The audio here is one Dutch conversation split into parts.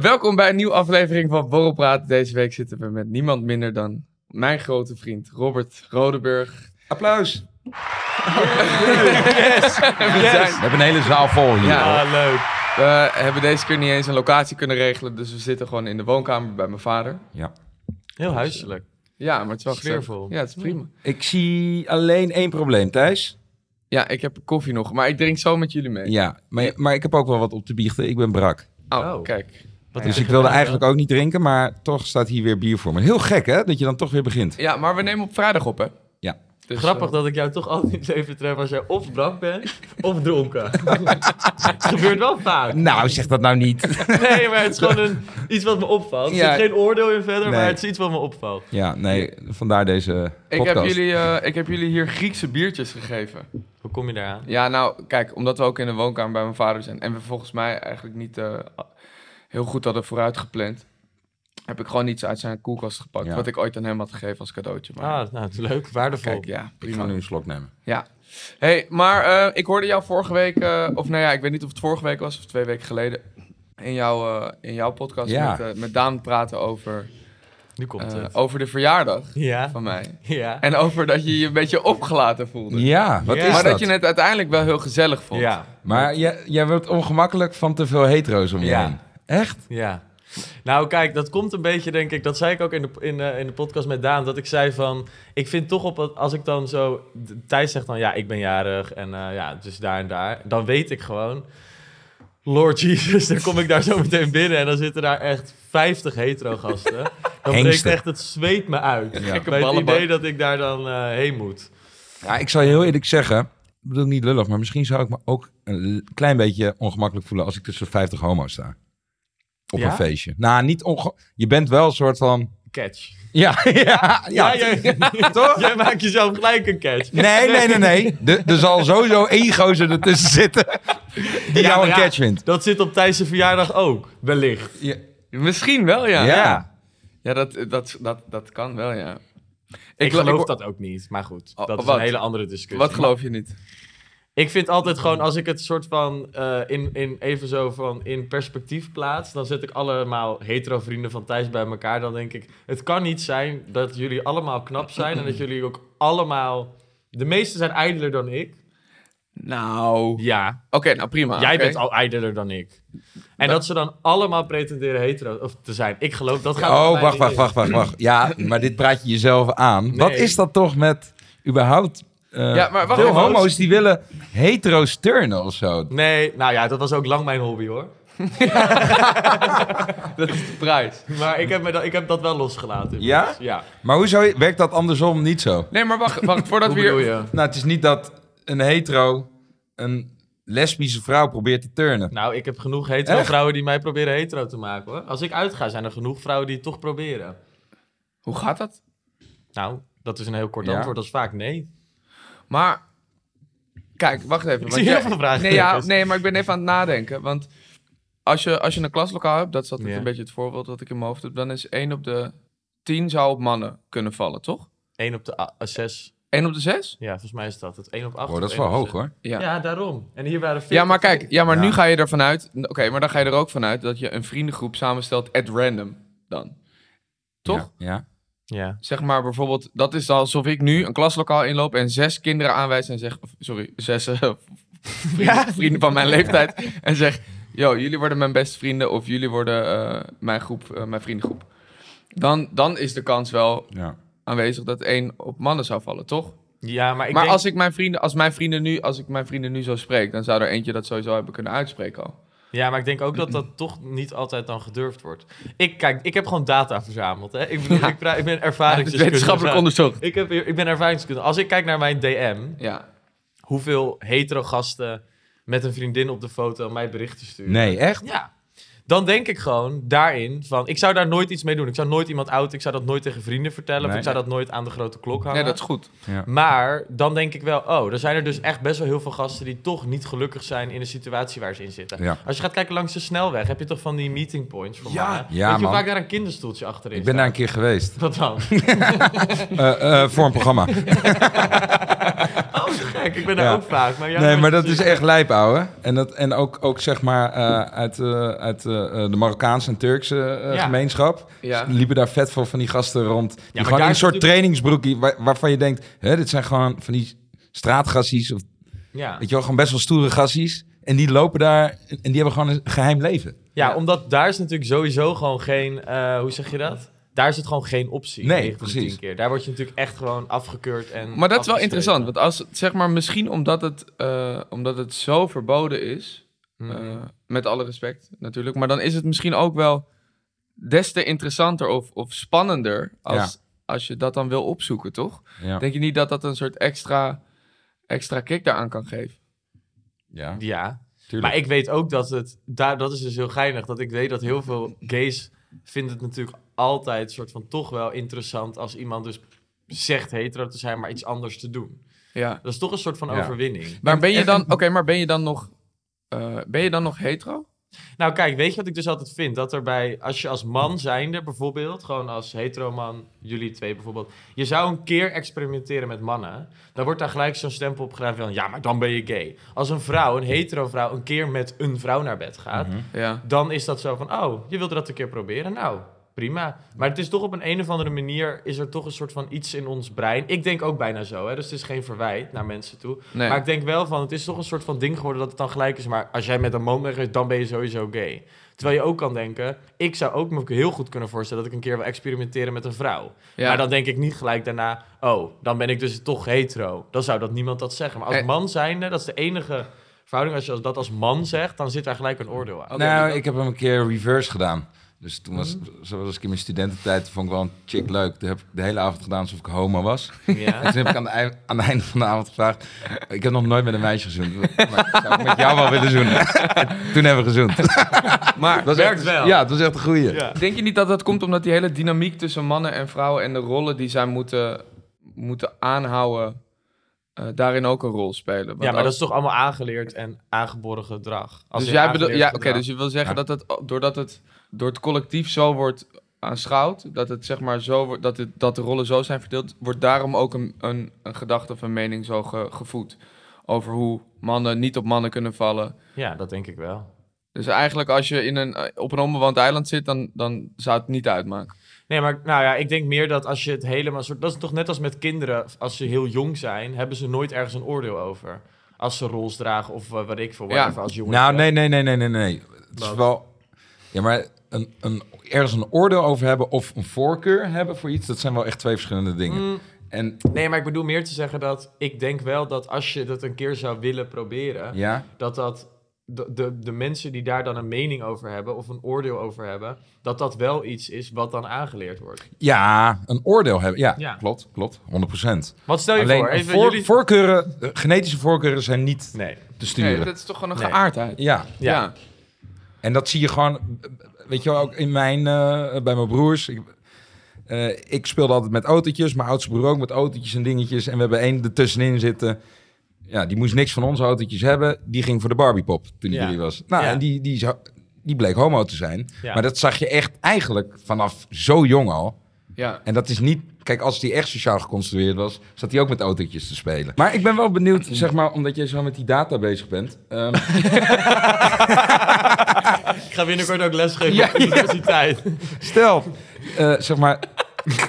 Welkom bij een nieuwe aflevering van Borrelpraat. Deze week zitten we met niemand minder dan mijn grote vriend Robert Rodeburg. Applaus. We zijn- We hebben een hele zaal vol hier. Ja. hoor. leuk. We hebben deze keer niet eens een locatie kunnen regelen, dus we zitten gewoon in de woonkamer bij mijn vader. Ja. Heel huiselijk. Ja, maar het is wel. Sfeervol. Ja, het is prima. Ik zie alleen één probleem, Thijs. Ja, ik heb koffie nog, maar ik drink zo met jullie mee. Ja, maar, maar ik heb ook wel wat op te biechten. Ik ben brak. Oh, Oh. kijk. Wat Dus ik er wilde eigenlijk ook niet drinken, maar toch staat hier weer bier voor me. Heel gek, hè? Dat je dan toch weer begint. Ja, maar we nemen op vrijdag op, hè? Ja. Dus, Grappig eh, dat ik jou toch altijd leven tref als jij of brak bent of dronken. het gebeurt wel vaak. Nou, zeg dat nou niet. Nee, maar het is gewoon een, iets wat me opvalt. Er Ja. zit geen oordeel in verder, Nee. maar het is iets wat me opvalt. Ja, nee, vandaar deze ik, podcast. heb jullie, eh, ik heb jullie hier Griekse biertjes gegeven. Hoe kom je daaraan? Ja, nou, kijk, omdat we ook in de woonkamer bij mijn vader zijn en we volgens mij eigenlijk niet eh, heel goed hadden vooruit gepland, heb ik gewoon iets uit zijn koelkast gepakt, Ja. wat ik ooit aan hem had gegeven als cadeautje. Maar Ah, nou, het is leuk, waardevol. kijk, ja, Ik prima. ga nu een slok nemen. Ja. Hey, maar eh, ik hoorde jou vorige week, eh, of nou ja, ik weet niet of het vorige week was of twee weken geleden, in, jouw eh, in jouw podcast Ja. met, met Daan praten over, Nu komt eh, het. over de verjaardag Ja, van mij. ja. En over dat je je een beetje opgelaten voelde. Ja, wat Ja. is maar dat? dat je het uiteindelijk wel heel gezellig vond. Ja, Maar jij, jij wordt ongemakkelijk van te veel hetero's om je Ja. heen. Echt? ja. Nou, kijk, dat komt een beetje, denk ik. Dat zei ik ook in de, in, eh, in de podcast met Daan. Dat ik zei van. Ik vind toch op. het- Als ik dan zo. Thijs zegt dan. Ja, ik ben jarig. En eh, ja, dus daar en daar. Dan weet ik gewoon. Lord Jesus, dan kom ik daar zo meteen binnen. En dan zitten daar echt 50 hetero gasten. Dan breekt echt het zweet me uit. Ja. Bij het idee dat ik daar dan eh, heen moet. Ja, ik zal je heel eerlijk zeggen. Ik bedoel niet lullig, maar misschien zou ik me ook een klein beetje ongemakkelijk voelen als ik tussen 50 homo's sta. Op Ja? een feestje. Nou, niet onge... Je bent wel een soort van... Catch. Ja, ja, ja. jij, toch? jij maakt jezelf gelijk een catch. Nee, nee, nee, nee. Er- Er zal sowieso één gozer ertussen zitten die Ja, jou een catch vindt. Dat zit op Thijs' verjaardag ook. Wellicht. Ja. Misschien wel, ja. Ja. Ja, dat, dat, dat, dat kan wel, ja. Ik, gel- geloof ik- dat ook niet, maar goed. Oh, Dat is wat? een hele andere discussie. Wat geloof je niet? Ik vind altijd gewoon, als ik het soort van eh, in, in even zo van in perspectief plaats, dan zet ik allemaal hetero vrienden van Thijs bij elkaar. Dan denk ik, het kan niet zijn dat jullie allemaal knap zijn en dat jullie ook allemaal, de meesten zijn ijdeler dan ik. Nou... Oké, Ja, nou prima. jij oké. bent al ijdeler dan ik. En dat ze dan allemaal pretenderen hetero of te zijn. Ik geloof dat gaat. Oh, wacht, wacht, wacht, wacht, wacht. Ja, maar dit praat je jezelf aan. Wat is dat toch met überhaupt... eh, Ja, maar wacht veel homo's die willen hetero's turnen of zo. Nee, nou ja, dat was ook lang mijn hobby hoor. Dat is de prijs. Maar ik heb, me dat, ik heb dat wel losgelaten. Ja? Ja. Maar hoezo werkt dat andersom niet zo? Nee, maar wacht, wacht voordat we bedoel hier... je? Nou, het is niet dat een hetero een lesbische vrouw probeert te turnen. Nou, ik heb genoeg hetero Echt? vrouwen die mij proberen hetero te maken hoor. Als ik uitga, zijn er genoeg vrouwen die het toch proberen. Hoe gaat dat? Nou, dat is een heel kort Ja. antwoord. Dat is vaak nee. Maar... Kijk, wacht even. Ik want zie heel veel vragen. Nee, ja, nee, maar ik ben even aan het nadenken. Want als je, als je een klaslokaal hebt, dat is altijd Ja. een beetje het voorbeeld dat ik in mijn hoofd heb, dan is 1 op de 10 zou op mannen kunnen vallen, toch? 1 op de 6. 1 op de 6? Ja, volgens mij is dat het. 1 op 8. Oh, dat is wel hoog hoor. Ja. Ja. daarom. En hier waren 40. Ja, maar kijk, ja, maar Ja. nu ga je ervan uit. Oké, maar dan ga je er ook vanuit dat je een vriendengroep samenstelt at random dan. Toch? Ja. Ja. Zeg maar bijvoorbeeld, dat is alsof ik nu een klaslokaal inloop en zes kinderen aanwijs en zeg, sorry, zes eh, vrienden, vrienden van mijn leeftijd en zeg, yo, jullie worden mijn beste vrienden of jullie worden eh, mijn groep, eh, mijn vriendengroep. Dan, dan is de kans wel ja. aanwezig dat één op mannen zou vallen, toch? Ja, maar ik maar denk... als ik mijn vrienden, als mijn vrienden nu, als ik mijn vrienden nu zo spreek, dan zou er eentje dat sowieso hebben kunnen uitspreken al. Ja, maar ik denk ook dat dat toch niet altijd dan gedurfd wordt. Ik, kijk, ik heb gewoon data verzameld. Hè? Ik, bedoel, Ja. ik, ik ben ervaringsdeskundige. wetenschappelijk onderzocht. Ik, heb, ik ben ervaringsdeskundige. Als ik kijk naar mijn DM, Ja. hoeveel hetero gasten met een vriendin op de foto mij berichten sturen. Nee, echt? Ja. Dan denk ik gewoon daarin van... Ik zou daar nooit iets mee doen. Ik zou nooit iemand outen. Ik zou dat nooit tegen vrienden vertellen. Of ik zou dat nooit aan de grote klok hangen. Nee, dat is goed. Ja. Maar dan denk ik wel, oh, er zijn er dus echt best wel heel veel gasten die toch niet gelukkig zijn in de situatie waar ze in zitten. Ja. Als je gaat kijken langs de snelweg, heb je toch van die meeting points voor Ja. mannen? Ja, Weet je man. vaak daar een kinderstoeltje achterin Ik ben daar een keer geweest. Wat dan? Eh, eh, voor een programma. Oh, gek. Ik ben daar Ja. ook vaak. Maar Nee, maar dat is echt lijp, ouwe. En, dat, en ook, ook zeg maar eh, uit, eh, uit eh, de Marokkaanse en Turkse Ja. gemeenschap. Ja. Liepen daar vet veel van die gasten rond. Die maar gewoon een soort natuurlijk- trainingsbroekie waar, waarvan je denkt... Hè, dit zijn gewoon van die straatgassies. Of, Ja. weet je wel, gewoon best wel stoere gassies. En die lopen daar en die hebben gewoon een geheim leven. ja, Ja. omdat daar is natuurlijk sowieso gewoon geen, hoe zeg je dat? Daar is het gewoon geen optie. Nee, 9 van de 10 precies. keer. Daar word je natuurlijk echt gewoon afgekeurd en Maar dat is wel interessant. Want als, zeg maar, misschien omdat het, eh, omdat het zo verboden is, Mhm. eh, met alle respect natuurlijk, maar dan is het misschien ook wel des te interessanter of, of spannender als, als je dat dan wil opzoeken, toch? Ja. Denk je niet dat dat een soort extra, extra kick daaraan kan geven? ja, Ja, tuurlijk. Maar ik weet ook dat het, daar, dat is dus heel geinig, dat ik weet dat heel veel gays vinden het natuurlijk altijd soort van toch wel interessant als iemand dus zegt hetero te zijn, maar iets anders te doen. Ja. Dat is toch een soort van Ja. overwinning. Maar ben je dan, oké, maar ben je dan nog, eh, ben je dan nog hetero? Nou kijk, weet je wat ik dus altijd vind? Dat er bij, als je als man zijnde bijvoorbeeld, gewoon als hetero man, jullie twee bijvoorbeeld, je zou een keer experimenteren met mannen, dan wordt daar gelijk zo'n stempel op gegeven van, ja, maar dan ben je gay. Als een vrouw, een hetero vrouw, een keer met een vrouw naar bed gaat, Mhm. Ja. dan is dat zo van, oh, je wilde dat een keer proberen? Nou, prima. Maar het is toch op een, een of andere manier, is er toch een soort van iets in ons brein. Ik denk ook bijna zo, hè, dus het is geen verwijt naar mensen toe. Nee. Maar ik denk wel van, het is toch een soort van ding geworden dat het dan gelijk is. Maar als jij met een man bent, dan ben je sowieso gay. Terwijl je ook kan denken, ik zou ook me heel goed kunnen voorstellen dat ik een keer wil experimenteren met een vrouw. Ja. Maar dan denk ik niet gelijk daarna, oh, dan ben ik dus toch hetero. Dan zou dat niemand dat zeggen. Maar als Eh. man zijnde, dat is de enige verhouding. Als je dat als man zegt, dan zit daar gelijk een oordeel aan. Nou, ik heb hem een keer reverse gedaan. Dus toen was, Mhm. zoals ik in mijn studententijd, vond ik wel een chick leuk. Toen heb ik de hele avond gedaan alsof ik homo was. Ja. En toen heb ik aan, de, aan het einde van de avond gevraagd... Ik heb nog nooit met een meisje gezoend. Maar ik zou ik met jou wel willen zoenen. En toen hebben we gezoend. Maar Dat was Werkt echt, wel. Ja, dat was echt een goeie. Ja. denk je niet dat dat komt omdat die hele dynamiek tussen mannen en vrouwen en de rollen die zij moeten, moeten aanhouden, eh, daarin ook een rol spelen? Want Ja, maar als- dat is toch allemaal aangeleerd en aangeboren gedrag. Als dus jij bedoelt, ja, oké, dus je wil zeggen Ja. dat het doordat het door het collectief zo wordt aanschouwd, dat het zeg maar zo wordt, dat, het, dat de rollen zo zijn verdeeld, wordt daarom ook een, een, een gedachte of een mening zo ge- gevoed over hoe mannen niet op mannen kunnen vallen. Ja, dat denk ik wel. Dus eigenlijk als je in een, eh, op een onbewoond eiland zit, dan, dan zou het niet uitmaken. Nee, maar nou ja, ik denk meer dat als je het helemaal... Soort, dat is toch net als met kinderen. Als ze heel jong zijn, hebben ze nooit ergens een oordeel over. Als ze rols dragen of uh, wat ik voor Ja. als jongen. Nou, nee, nee, nee, nee, nee, nee. Het is Wat? wel... Ja, maar een, een, ergens een oordeel over hebben of een voorkeur hebben voor iets... dat zijn wel echt twee verschillende dingen. Mm, En nee, maar ik bedoel meer te zeggen dat... Ik denk wel dat als je dat een keer zou willen proberen... ja, dat dat... De, de, de mensen die daar dan een mening over hebben of een oordeel over hebben, dat dat wel iets is wat dan aangeleerd wordt. ja, een oordeel hebben. Ja, Ja. klopt, klopt. 100%. Wat stel je Alleen voor? Even voor- jullie... voorkeuren, eh, genetische voorkeuren zijn niet Nee. te Nee, sturen. dat is toch gewoon een Nee. geaardheid. Ja, Ja. ja. En dat zie je gewoon, weet je wel, ook in mijn, eh, bij mijn broers. Ik, eh, ik speelde altijd met autootjes, mijn oudste broer ook met autootjes en dingetjes. En we hebben één ertussenin zitten. Ja, die moest niks van onze autootjes hebben. Die ging voor de Barbiepop toen hij Ja. drie was. Nou, Ja. en die, die, die bleek homo te zijn. Ja. Maar dat zag je echt eigenlijk vanaf zo jong al. ja. En dat is niet... Kijk, als die echt sociaal geconstrueerd was, zat hij ook met autootjes te spelen. Maar ik ben wel benieuwd, zeg maar, omdat jij zo met die data bezig bent. Ehm, Ik ga binnenkort ook lesgeven Ja, op de universiteit. Stel, eh, zeg maar,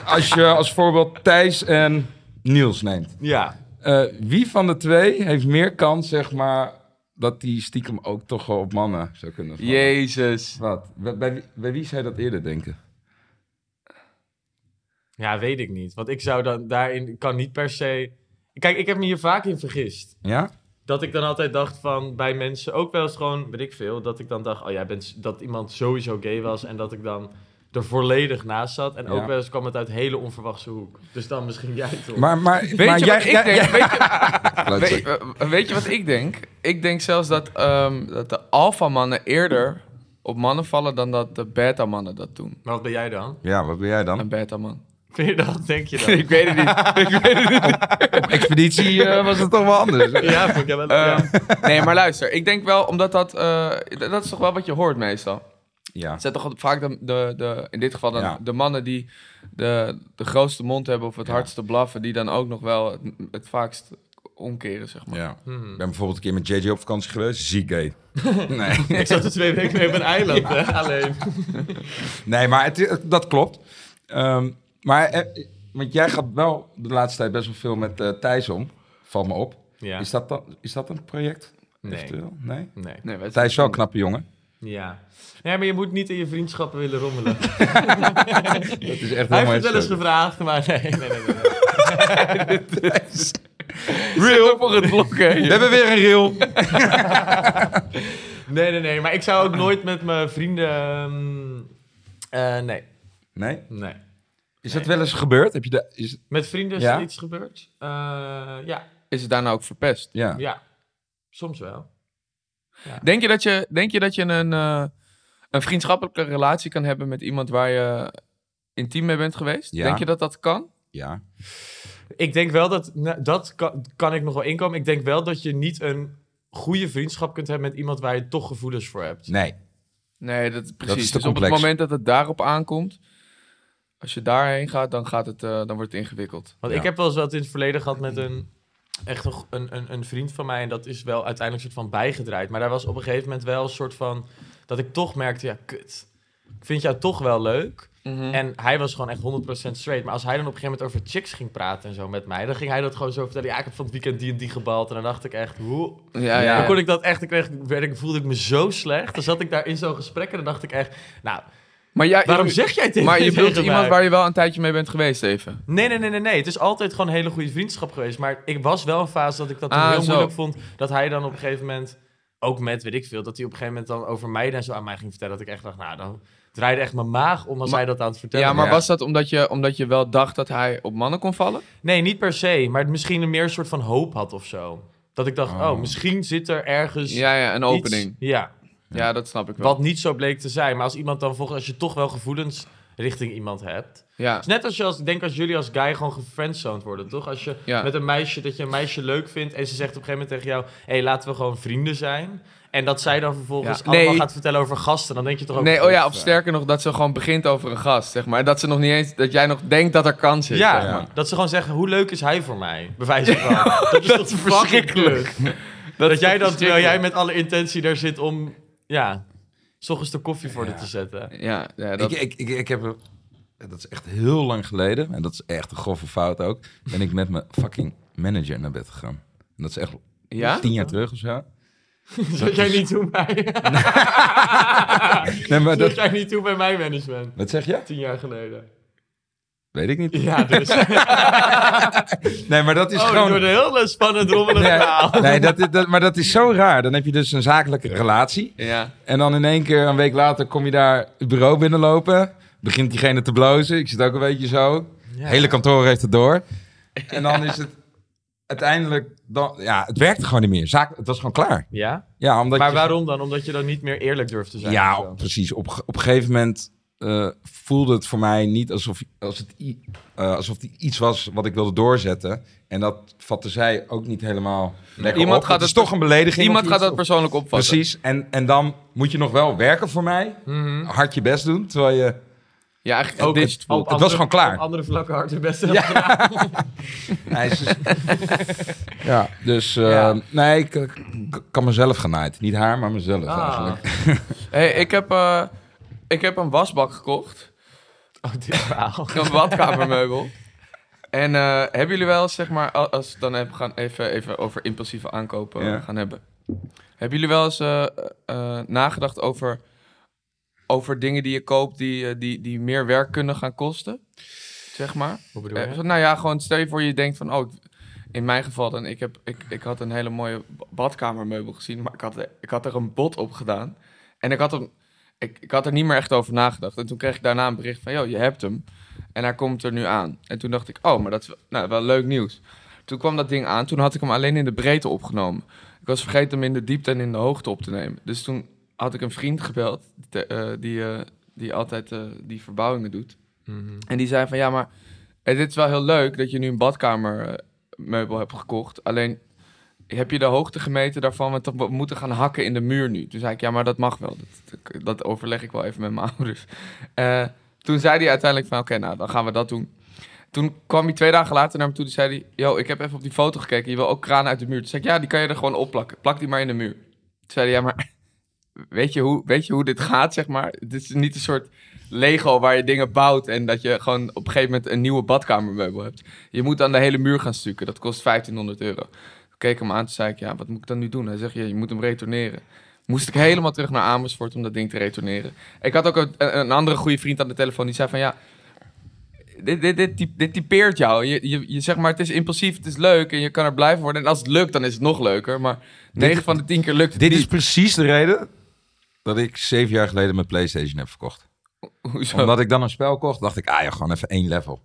als je als voorbeeld Thijs en Niels neemt. Ja. Eh, wie van de twee heeft meer kans, zeg maar, dat die stiekem ook toch wel op mannen zou kunnen vallen? Jezus. Wat? Bij, bij, wie- bij wie zou je dat eerder denken? Ja, weet ik niet. Want ik zou dan daarin, ik kan niet per se... Kijk, ik heb me hier vaak in vergist. Ja? Dat ik dan altijd dacht van, bij mensen, ook wel eens gewoon, weet ik veel, dat ik dan dacht, oh jij bent, dat iemand sowieso gay was en dat ik dan er volledig naast zat. En ook Ja. wel eens kwam het uit hele onverwachte hoek. Dus dan misschien jij toch. Maar, maar, Weet maar je jij, wat ik jij- denk? Weet je, weet, eh, weet je wat ik denk? Ik denk zelfs dat, ehm, dat de alfamannen eerder op mannen vallen dan dat de beta-mannen dat doen. Maar wat ben jij dan? Ja, wat ben jij dan? Een beta-man. Vind je dat? Denk je dan? ik weet het niet. ik weet het niet. Op expeditie eh, was het toch wel anders. ja, vond ik wel. ja. Ehm, nee, maar luister. Ik denk wel, omdat dat... eh, dat is toch wel wat je hoort meestal. Ja. Het zijn toch vaak de, de, de, in dit geval dan Ja. de mannen die de, de grootste mond hebben of het Ja. hardste blaffen, die dan ook nog wel het, het vaakst omkeren, zeg maar. ja. Hmm. Ik ben bijvoorbeeld een keer met JJ op vakantie geweest. Ziek. Nee. Ik zat er twee weken mee op een eiland, hè? Alleen. Nee, maar het, dat klopt. Ehm, maar, eh, want jij gaat wel de laatste tijd best wel veel met eh Thijs om. Valt me op. Ja. Is, dat dan, is dat een project? Nee. Eventueel? Nee? Nee. Nee, Thijs is wel een knappe jongen. Ja. Ja, maar je moet niet in je vriendschappen willen rommelen. Dat is echt Hij helemaal heeft het wel eens gevraagd, maar nee, nee, nee. nee, nee. Real voor het blokken. We hebben weer een reel. Nee, nee, nee. Maar ik zou ook nooit met mijn vrienden... ehm, eh, nee, Nee? nee. Is dat wel eens gebeurd? Heb je de, is, Met vrienden is Ja? er iets gebeurd? Eh, ja, Is het daarna ook verpest? ja. ja. Soms wel. Denk je dat je, denk je, dat je een, eh, een vriendschappelijke relatie kan hebben met iemand waar je intiem mee bent geweest? Ja. Denk je dat dat kan? Ja. Ik denk wel dat... nou, dat kan, kan ik nog wel inkomen. Ik denk wel dat je niet een goede vriendschap kunt hebben met iemand waar je toch gevoelens voor hebt. Nee. Nee, dat, precies. is te dus op het moment dat het daarop aankomt, als je daarheen gaat, dan, gaat het, eh, dan wordt het ingewikkeld. Want Ja. ik heb wel eens wat in het verleden gehad met een echt een, een, een, vriend van mij. En dat is wel uiteindelijk soort van bijgedraaid. Maar daar was op een gegeven moment wel een soort van... Dat ik toch merkte, ja, kut. Ik vind jou toch wel leuk. Mhm. En hij was gewoon echt 100% straight. Maar als hij dan op een gegeven moment over chicks ging praten en zo met mij... Dan ging hij dat gewoon zo vertellen. Ja, ik heb van het weekend die en die gebald. En dan dacht ik echt, hoe... ja, Ja. Dan kon ik dat echt... Dan kreeg, ik- werd ik, voelde ik me zo slecht. Dan zat ik daar in zo'n gesprek en dan dacht ik echt... Nou, Maar, ja, waarom je, zeg jij tegen maar je bedoelt iemand waar je wel een tijdje mee bent geweest, even. Nee, nee, nee, nee, nee. Het is altijd gewoon een hele goede vriendschap geweest. Maar ik was wel een fase dat ik dat Ah, heel zo. moeilijk vond. Dat hij dan op een gegeven moment, ook met weet ik veel, dat hij op een gegeven moment dan over mij en zo aan mij ging vertellen. Dat ik echt dacht, nou, dan draaide echt mijn maag om als Maar- hij dat aan het vertellen Ja, maar Ja. was dat omdat je, omdat je wel dacht dat hij op mannen kon vallen? Nee, niet per se. Maar misschien een meer soort van hoop had of zo. Dat ik dacht, oh, Oh. misschien zit er ergens Ja, ja, een iets- opening. Ja, Ja, dat snap ik wel. wat niet zo bleek te zijn. Maar als iemand dan volgens, als je toch wel gevoelens richting iemand hebt. Ja, Het is net als je als, ik denk als jullie als guy gewoon gefriendzoned worden, toch? Als je Ja. met een meisje, dat je een meisje leuk vindt en ze zegt op een gegeven moment tegen jou, hé, hey, laten we gewoon vrienden zijn. En dat zij dan vervolgens Ja. allemaal Nee. gaat vertellen over gasten, dan denk je toch ook... nee, oh ja, of sterker nog, dat ze gewoon begint over een gast, zeg maar. Dat ze nog niet eens, dat jij nog denkt dat er kans is. Ja, zeg maar. Dat ze gewoon zeggen, hoe leuk is hij voor mij? Bewijs van. dat is dat is verschrikkelijk. Dat, Dat, jij dan, terwijl jij met alle intentie daar zit om, ja, s ochtends de koffie voor Ja. te zetten. Ja, ja dat... Ik, ik, ik, ik heb... Dat is echt heel lang geleden. En dat is echt een grove fout ook. Ben ik met mijn fucking manager naar bed gegaan. En dat is echt ja? tien jaar terug of zo. Zat jij niet toen bij... Nee, maar Zat dat... jij niet toen bij mijn management? Wat zeg je? Tien jaar geleden. Weet ik niet. Ja, dus... Nee, maar dat is oh, gewoon... door een heel spannend rommelig verhaal. Nee, nee dat, is- dat, maar dat is zo raar. Dan heb je dus een zakelijke relatie. Ja. En dan in één keer, een week later, kom je daar het bureau binnenlopen. Begint diegene te blozen. Ik zit ook een beetje zo. Ja. hele kantoor heeft het door. En dan is het uiteindelijk... Dan, ja, het werkte gewoon niet meer. Zaak, het was gewoon klaar. Ja? Ja, omdat Maar je, waarom dan? Omdat je dan niet meer eerlijk durft te zijn? Ja, of zo? precies. Op, op een gegeven moment eh, voelde het voor mij niet alsof, als het eh, alsof het iets was wat ik wilde doorzetten. En dat vatte zij ook niet helemaal lekker Iemand op. gaat het is het- toch een belediging. Iemand gaat dat persoonlijk opvatten. Precies. En, en dan moet je nog wel werken voor mij. Mhm. Hard je best doen. Terwijl je... Ja, eigenlijk Ook het- was gewoon klaar. Op andere vlakken hard je best Nee, ze- ja, dus... eh, Ja. Nee, ik, kan mezelf genaaid. Niet haar, maar mezelf Ah. eigenlijk. Hey, ik, heb, eh, ik heb een wasbak gekocht. Oh, dit verhaal. Een badkamermeubel. En eh, hebben jullie wel zeg maar, al- als we dan even gaan even, even over impulsieve aankopen Ja. gaan hebben. Hebben jullie wel eens eh, eh, nagedacht over, over dingen die je koopt die, die, die meer werk kunnen gaan kosten? Zeg maar. Hoe bedoel je? nou ja, gewoon stel je voor je denkt van, oh, in mijn geval dan, ik, heb, ik, ik had een hele mooie ba- badkamermeubel gezien, maar ik had, ik had er een bod op gedaan. En ik had, hem, ik, ik had er niet meer echt over nagedacht. En toen kreeg ik daarna een bericht van, joh, je hebt hem. En hij komt er nu aan. En toen dacht ik, oh, maar dat is wel- nou, wel leuk nieuws. Toen kwam dat ding aan, toen had ik hem alleen in de breedte opgenomen. Ik was vergeten hem in de diepte en in de hoogte op te nemen. Dus toen had ik een vriend gebeld te- die, eh, die altijd eh, die verbouwingen doet. Mhm. En die zei van ja, maar dit is wel heel leuk dat je nu een badkamermeubel hebt gekocht. Alleen heb je de hoogte gemeten daarvan, want we moeten gaan hakken in de muur nu. Toen zei ik ja, maar dat mag wel. Dat, dat overleg ik wel even met mijn ouders. Eh, toen zei hij uiteindelijk van oké, nou dan gaan we dat doen. Toen kwam hij twee dagen later naar me toe en zei hij... Yo, ik heb even op die foto gekeken. Je wil ook kranen uit de muur. Toen zei ik, ja, die kan je er gewoon opplakken. Plak die maar in de muur. Toen zei hij, ja, maar weet je hoe, weet je hoe dit gaat, zeg maar? Het is niet een soort Lego waar je dingen bouwt... en dat je gewoon op een gegeven moment een nieuwe badkamermeubel hebt. Je moet aan de hele muur gaan stukken. Dat kost 1500 euro. Keek hem aan, toen zei ik, ja, wat moet ik dan nu doen? Hij zegt, ja, je moet hem retourneren. Moest ik helemaal terug naar Amersfoort om dat ding te retourneren. Ik had ook een, een andere goede vriend aan de telefoon die zei van, ja dit, dit, dit, dit typeert jou. Je, je, je zegt maar, het is impulsief, het is leuk en je kan er blij van worden. En als het lukt, dan is het nog leuker. Maar 9 van de 10 keer lukt het Dit niet. is precies de reden dat ik zeven jaar geleden mijn PlayStation heb verkocht. Hoezo? Omdat ik dan een spel kocht, dacht ik, ah ja, gewoon even één level.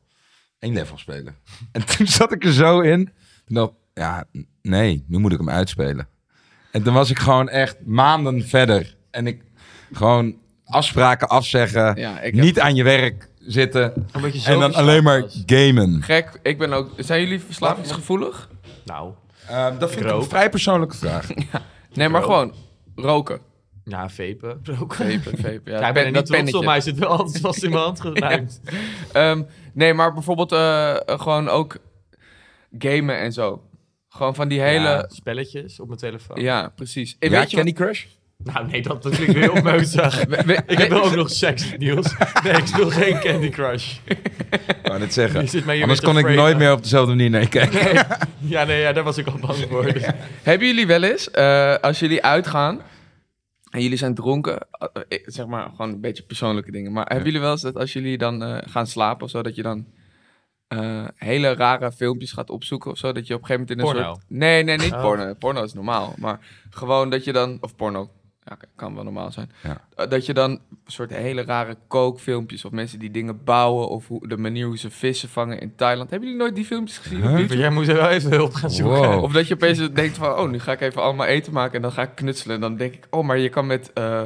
Eén level spelen. En toen zat ik er zo in. Toen dacht ik, ja, nee, nu moet ik hem uitspelen. En toen was ik gewoon echt maanden verder. En ik gewoon afspraken afzeggen. Ja, ik heb- niet aan je werk zitten. Omdat je zo En dan verslaafd alleen maar was. gamen. Gek, ik ben ook... Zijn jullie verslavingsgevoelig? Nou, Ehm, dat vind ik rook. een vrij persoonlijke vraag. Nee, maar Rook. gewoon roken. ja, vapen. Ook. Vapen, vapen. Ja, Ja, ik ben er dat niet trots op, maar hij zit wel altijd vast in mijn hand geruimd. Ehm, nee, maar bijvoorbeeld eh, eh, gewoon ook gamen en zo. Gewoon van die hele... Ja, Ja, spelletjes op mijn telefoon. precies. En Ja, weet je Candy Crush? Nou, nee, dat, dat klinkt weer we- Ik heb wel ook nog seks, Niels. Nee, ik speel geen Candy Crush. Ik wou net zeggen. Anders kon ik nooit meer op dezelfde manier naar je kijken. Ja, nee, ja, daar was ik al bang voor. Dus- Hebben jullie wel eens, eh, als jullie uitgaan en jullie zijn dronken, eh, eh, zeg maar gewoon een beetje persoonlijke dingen, maar hebben jullie wel eens dat als jullie dan eh, gaan slapen of zo, dat je dan eh, hele rare filmpjes gaat opzoeken of zo, dat je op een gegeven moment in een Porno? soort... Nee, nee, niet Oh. porno. Porno is normaal, maar gewoon dat je dan... Of porno, ja, kan wel normaal zijn. Ja. Eh, dat je dan een soort hele rare kookfilmpjes of mensen die dingen bouwen of hoe, de manier hoe ze vissen vangen in Thailand. Hebben jullie nooit die filmpjes gezien? Huh? Jij moet er wel even hulp gaan zoeken. Wow. Of dat je opeens denkt van, oh, nu ga ik even allemaal eten maken en dan ga ik knutselen. En dan denk ik, oh, maar je kan met eh,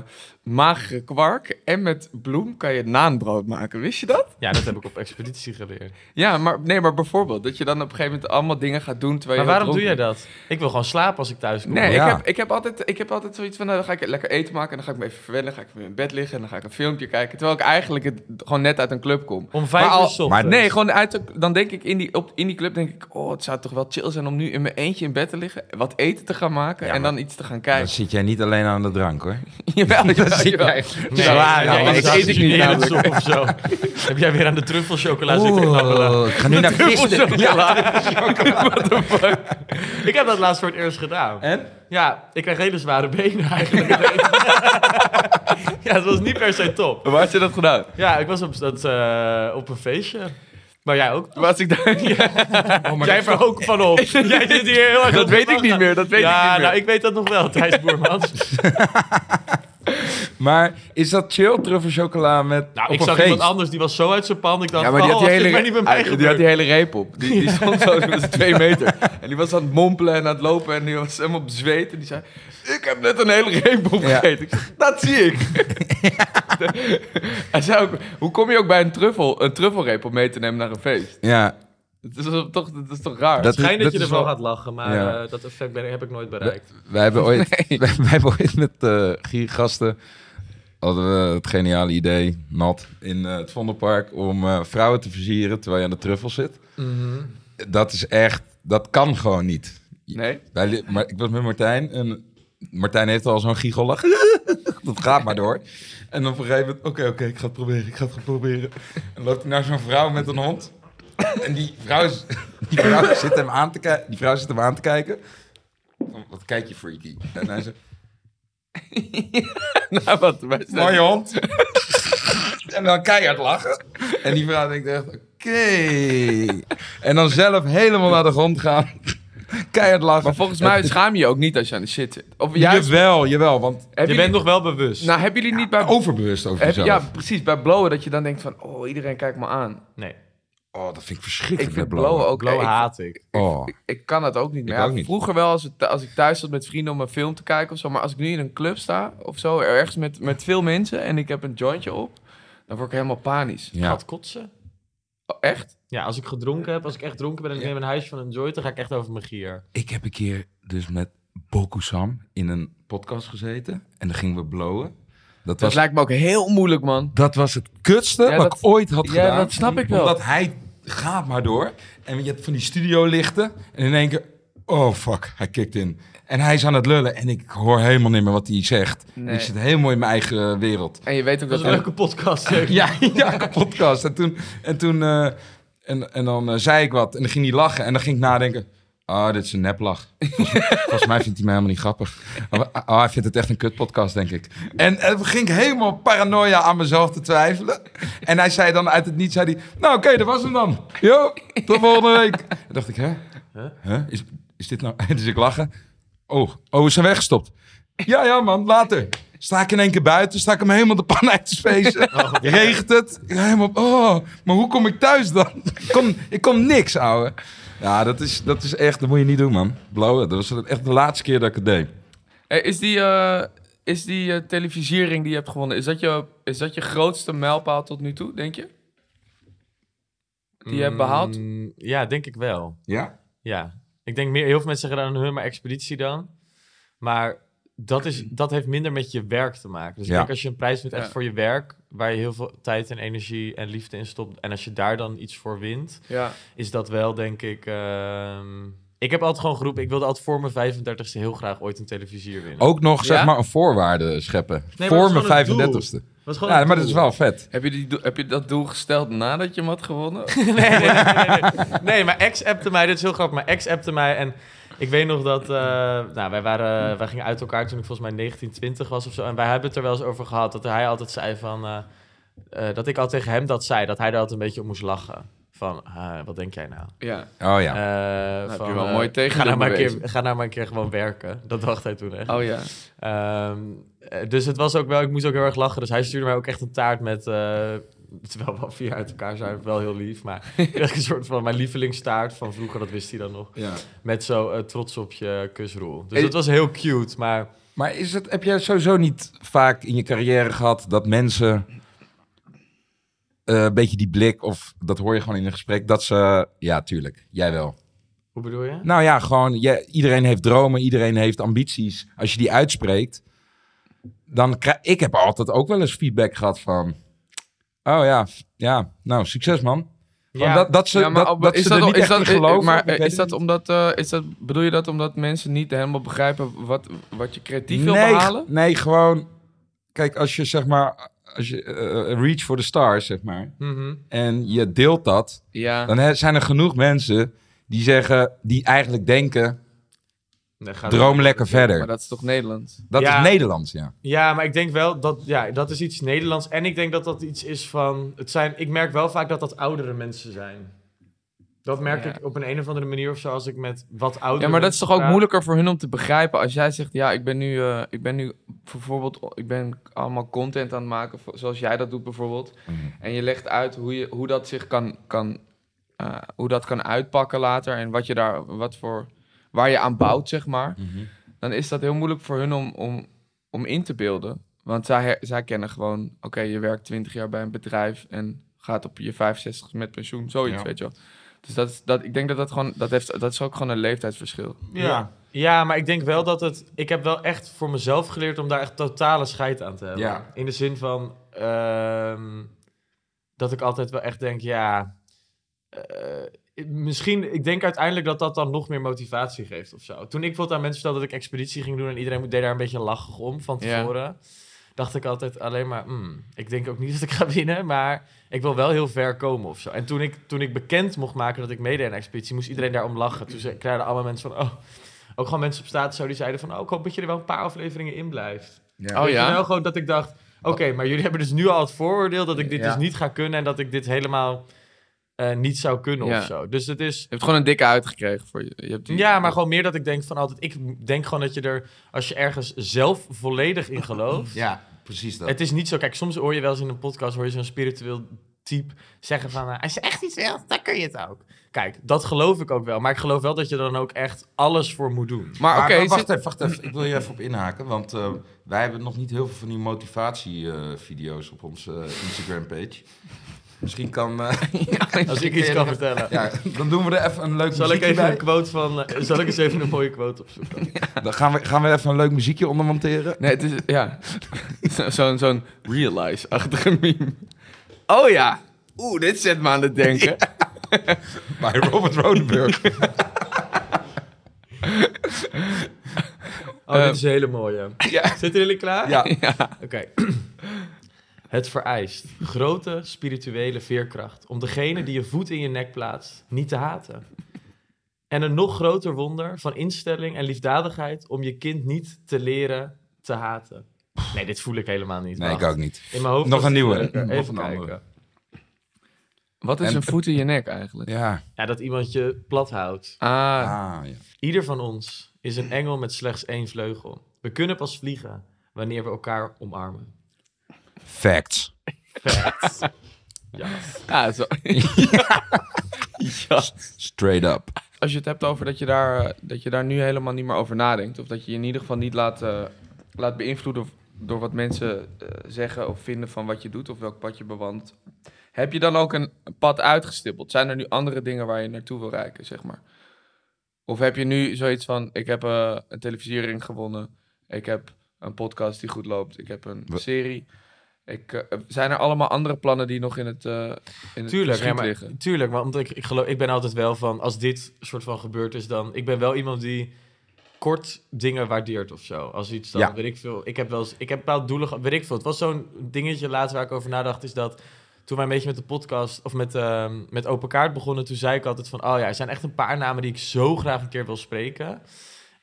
magere kwark en met bloem kan je naanbrood maken. Wist je dat? Ja, dat heb ik op expeditie geleerd. Ja, maar nee, maar bijvoorbeeld dat je dan op een gegeven moment allemaal dingen gaat doen terwijl Maar je waarom doe jij dat? Ik wil gewoon slapen als ik thuis kom. Nee, Ja. ik, heb, ik, heb altijd, ik heb altijd zoiets van, nou, dan ga ik lekker eten maken en dan ga ik me even verwennen. Dan ga ik weer in bed liggen en dan ga ik een filmpje kijken. Terwijl ik eigenlijk het, gewoon net uit een club kom. Om vijf Maar al- uur ochtends. Nee, gewoon uit dan denk ik in die, op, in die club denk ik, oh, het zou toch wel chill zijn om nu in mijn eentje in bed te liggen, wat eten te gaan maken Ja, en maar- dan iets te gaan Dan kijken. zit jij niet alleen aan de drank hoor. Jawel, jij- Nee, Zwaar, ja, nou, ja, ik eet ik niet namelijk. of zo. Heb jij weer aan de truffelchocola zitten knabbelen? ik ga nu naar Truffelchocola. What the fuck? Ik heb dat laatst voor het eerst gedaan. En? Ja, ik krijg hele zware benen eigenlijk. ja, het was niet per se top. Waar had je dat gedaan? Ja, ik was op, dat, eh, op een feestje. Maar jij ook? Was ik daar? jij hebt er ook van op. jij zit hier heel erg Dat weet ik niet meer, dat weet ja, ik niet meer. nou, ik weet dat nog wel, Thijs Boermans. Maar is dat chill, truffelchocola met Nou, op ik een zag feest? iemand anders, die was zo uit zijn pan. Ik dacht, Ja, maar die had oh, die hele, niet bij mij die, die had die hele reep op. Die, die stond zo met twee meter. En die was aan het mompelen en aan het lopen en die was helemaal bezweet. En die zei, ik heb net een hele reep opgegeten. Ik zeg, dat zie ik. Hij zei ook, hoe kom je ook bij een, truffel, een truffelreep om mee te nemen naar een feest? Ja, Dat is toch, dat is toch raar? Dat- Het schijnt dat, je ervan wel- gaat lachen, maar Ja. eh, dat effect ben, heb ik nooit bereikt. wij hebben ooit, wij, wij hebben ooit met eh giergasten hadden we het geniale idee, nat, in eh, het Vondelpark om eh, vrouwen te versieren terwijl je aan de truffel zit. Dat is echt, dat kan gewoon niet. Nee? Wij maar ik was met Martijn en Martijn heeft al zo'n giegellach. dat gaat maar door. En dan op een gegeven moment, oké, oké, ik ga het proberen, ik ga het proberen. En loopt hij naar zo'n vrouw met een hond. En die vrouw, is- die vrouw zit hem aan te kijken. Die vrouw zit hem aan te kijken. Van, Wat kijk je freaky? En hij zegt, nou, wat? mooie hond. en dan keihard lachen. En die vrouw denkt echt, oké. En dan zelf helemaal naar de grond gaan. keihard lachen. Maar volgens mij schaam je je ook niet als je aan de shit zit. Of juist, Jawel, jawel, want Je jullie- bent nog wel bewust. Nou, hebben jullie niet bij... overbewust over Heb, jezelf. ja, precies. Bij blowen dat je dan denkt van... Oh, iedereen kijkt me aan. nee. Oh, dat vind ik verschrikkelijk. Ik vind blowen ook... Ik- haat ik. Oh. Ik, ik kan het ook niet meer. Ik Ja, ook niet. Vroeger wel als, het, als ik thuis zat met vrienden om een film te kijken of zo. Maar als ik nu in een club sta of zo, ergens met, met veel mensen en ik heb een jointje op, dan word ik helemaal panisch. Ja. Gaat kotsen? Oh, echt? Ja, als ik gedronken heb, als ik echt dronken ben en ik Ja. neem een huisje van een joint, dan ga ik echt over mijn gier. Ik heb een keer dus met Bokusam in een podcast gezeten. En dan gingen we blowen. Dat Dat was, lijkt me ook heel moeilijk, man. dat was het kutste Ja, wat dat- ik ooit had ja, gedaan. dat snap ik wel. Omdat hij gaat maar door. En je hebt van die studiolichten. En in één keer... Oh, fuck. Hij kikt in. En hij is aan het lullen. En ik hoor helemaal niet meer wat hij zegt. Nee. Ik zit helemaal in mijn eigen wereld. En je weet ook Dat dat... is een leuke podcast. zeg. Ja, ja, een podcast. En toen, en, toen eh, en, en dan eh, zei ik wat en dan ging hij lachen. En dan ging ik nadenken, ah, dit is een neplach. Volgens, volgens mij vindt hij mij helemaal niet grappig. Oh, oh, hij vindt het echt een kutpodcast, denk ik. En en toen ging ik helemaal paranoia aan mezelf te twijfelen. En hij zei dan uit het niets, zei hij, nou oké, dat was hem dan. Jo, tot volgende week. Toen dacht ik, hè? Huh? Is, is dit nou... Dus ik lachen. Oh, oh, we zijn weggestopt. Ja, ja man, later. Sta ik in één keer buiten, sta ik hem helemaal de pan uit te spacen. Regent het? Ik helemaal, oh, maar hoe kom ik thuis dan? ik, kon, ik kon niks, ouwe. Ja, dat is, dat is echt, dat moet je niet doen, man. Blauwen, dat was echt de laatste keer dat ik het deed. Hey, is die, eh, is die eh, televisiering die je hebt gewonnen, is dat, je, is dat je grootste mijlpaal tot nu toe, denk je? Die je hebt behaald? Mm, Ja, denk ik wel. Ja? Ja. Ik denk meer, heel veel mensen zeggen dan hun maar expeditie dan. Maar dat, is, dat heeft minder met je werk te maken. Dus ik Ja. denk als je een prijs wint echt Ja. voor je werk, waar je heel veel tijd en energie en liefde in stopt. En als je daar dan iets voor wint, Ja. is dat wel, denk ik. ehm, Ik heb altijd gewoon geroepen, ik wilde altijd voor mijn 35ste heel graag ooit een televisier winnen. Ook nog, zeg Ja? maar, een voorwaarde scheppen. maar voor mijn gewoon een doel. 35ste. was gewoon Ja, maar dat is wel vet. Heb je, die, heb je dat doel gesteld nadat je hem had gewonnen? nee, nee, nee, nee, nee. Nee, mijn ex appte mij, dit is heel grappig, mijn ex appte mij en ik weet nog dat, eh, nou, wij, waren, wij gingen uit elkaar toen ik volgens mij 19, 20 was of zo. En wij hebben het er wel eens over gehad, dat hij altijd zei van, eh, eh, dat ik al tegen hem dat zei, dat hij er altijd een beetje op moest lachen. Van, ah, wat denk jij nou? ja. Oh ja. Eh, heb je wel mooi tegen ga nou, maar een keer, ga nou maar een keer gewoon werken. Dat dacht hij toen echt. Oh ja. Ehm, eh, dus het was ook wel, ik moest ook heel erg lachen. Dus hij stuurde mij ook echt een taart met. Terwijl we al vier uit elkaar zijn, wel heel lief. Maar echt een soort van mijn lievelingstaart van vroeger, dat wist hij dan nog. ja. Met zo eh, trots op je kusroel. Dus dat was heel cute. Maar Maar is het, heb jij sowieso niet vaak in je carrière gehad dat mensen eh, een beetje die blik, of dat hoor je gewoon in een gesprek, dat ze, ja, tuurlijk, jij wel. hoe bedoel je? Nou ja, gewoon, jij- iedereen heeft dromen, iedereen heeft ambities. Als je die uitspreekt, dan krijg ik heb altijd ook wel eens feedback gehad van, oh ja, ja, nou, succes man. Gewoon dat, dat ze, Ja, maar dat, is ze dat, er niet is echt dat, in geloven. Maar is dat niet. omdat, eh, is dat, bedoel je dat omdat mensen niet helemaal begrijpen wat, wat je creatief wil nee, behalen? Nee, gewoon, kijk, als je zeg maar, als je eh, reach for the stars, zeg maar, Mhm. en je deelt dat, Ja. dan zijn er genoeg mensen die zeggen, die eigenlijk denken, Nee, droom lekker verder. Maar dat is toch Nederlands? Dat Ja. is Nederlands, ja. Ja, maar ik denk wel dat ja, dat is iets Nederlands. En ik denk dat dat iets is van. Het zijn, ik merk wel vaak dat dat oudere mensen zijn. Dat merk Ja. ik op een, een of andere manier of zo als ik met wat oudere Ja, maar dat is toch ook praat. moeilijker voor hun om te begrijpen als jij zegt, ja, ik ben nu, eh, ik ben nu bijvoorbeeld, ik ben allemaal content aan het maken, zoals jij dat doet bijvoorbeeld. En je legt uit hoe, je, hoe dat zich kan, kan, eh, hoe dat kan uitpakken later en wat je daar, wat voor, waar je aan bouwt, zeg maar. Dan is dat heel moeilijk voor hun om, om, om in te beelden. Want zij, zij kennen gewoon, oké, je werkt 20 jaar bij een bedrijf en gaat op je 65 met pensioen, zoiets, Ja. weet je wel. Dus dat is, dat, ik denk dat dat gewoon, dat, heeft, dat is ook gewoon een leeftijdsverschil. Ja. ja, maar ik denk wel dat het. Ik heb wel echt voor mezelf geleerd om daar echt totale scheid aan te hebben. Ja. In de zin van. ehm, dat ik altijd wel echt denk, ja. eh, misschien, ik denk uiteindelijk dat dat dan nog meer motivatie geeft of zo. Toen ik bijvoorbeeld aan mensen vertelde dat ik expeditie ging doen en iedereen deed daar een beetje lachig om van Ja. tevoren. Dacht ik altijd alleen maar, hmm, ik denk ook niet dat ik ga winnen, maar ik wil wel heel ver komen of zo. En toen ik, toen ik bekend mocht maken dat ik meedeed aan expeditie, moest iedereen daarom lachen. Toen ze- kregen allemaal mensen van, oh, ook gewoon mensen op staat zo die zeiden van, oh, ik hoop dat je er wel een paar afleveringen in blijft. Oh Weet je ja? wel, gewoon dat ik dacht, oké, maar jullie hebben dus nu al het vooroordeel dat ik dit Ja. dus niet ga kunnen en dat ik dit helemaal eh, niet zou kunnen Ja. of zo. Dus het is, Je hebt gewoon een dikke uitgekregen voor je. je hebt die- ja, maar gewoon meer dat ik denk van altijd, ik denk gewoon dat je er, als je ergens zelf volledig in gelooft, Ja, precies dat. het is niet zo, kijk, soms hoor je wel eens in een podcast, hoor je zo'n spiritueel type zeggen van... eh, als je echt iets wilt, dan kun je het ook. Kijk, dat geloof ik ook wel. Maar ik geloof wel dat je er dan ook echt alles voor moet doen. Maar oké, wacht zit- even, wacht even. Ik wil je even op inhaken, want eh, wij hebben nog niet heel veel van die motivatievideo's op onze Instagram-page. Misschien kan... eh, Als ik iets kan vertellen. ja, dan doen we er even een leuk Zal ik muziekje even bij. een quote van... eh, zal ik eens even een mooie quote opzoeken? Dan gaan we, gaan we even een leuk muziekje onder monteren. Nee, het is, ja. Zo- Zo'n zo'n realize-achtige meme. Oh ja. Oeh, dit zet me aan het denken. Bij Robert Rodenburg. Oh, Eh, dit is een hele mooie. ja. Zitten jullie klaar? Ja. Oké. Het vereist grote spirituele veerkracht om degene die je voet in je nek plaatst niet te haten. En een nog groter wonder van instelling en liefdadigheid om je kind niet te leren te haten. Nee, dit voel ik helemaal niet. Nee, ik ook niet. In mijn hoofd Nog een nieuwe. Nog Even een kijken. andere. Wat is En- een voet in je nek eigenlijk? Ja. Ja, dat iemand je plat houdt. Ah, Ah, ja. Ieder van ons is een engel met slechts één vleugel. We kunnen pas vliegen wanneer we elkaar omarmen. Facts. Facts. ja. ja, zo. ja. Straight up. Als je het hebt over dat je, daar, eh, dat je daar nu helemaal niet meer over nadenkt. Of dat je je in ieder geval niet laat, eh, laat beïnvloeden door wat mensen eh, zeggen of vinden van wat je doet of welk pad je bewandelt. Heb je dan ook een pad uitgestippeld? Zijn er nu andere dingen waar je naartoe wil reiken, zeg maar? Of heb je nu zoiets van, ik heb een televisiering gewonnen. Ik heb een podcast die goed loopt. Ik heb een We- serie. Ik, eh, zijn er allemaal andere plannen die nog in het, eh in het Tuurlijk, verschiet maar, liggen? tuurlijk, maar omdat ik, ik, geloof, ik ben altijd wel van, als dit soort van gebeurd is, dan... Ik ben wel iemand die kort dingen waardeert of zo. Als iets dan, Ja. weet ik veel... Ik heb wel eens, ik heb bepaalde doelen, weet ik veel. Het was zo'n dingetje laatst waar ik over nadacht, is dat... Toen wij een beetje met de podcast, of met, ehm, met Open Kaart begonnen, toen zei ik altijd van, oh ja, er zijn echt een paar namen die ik zo graag een keer wil spreken.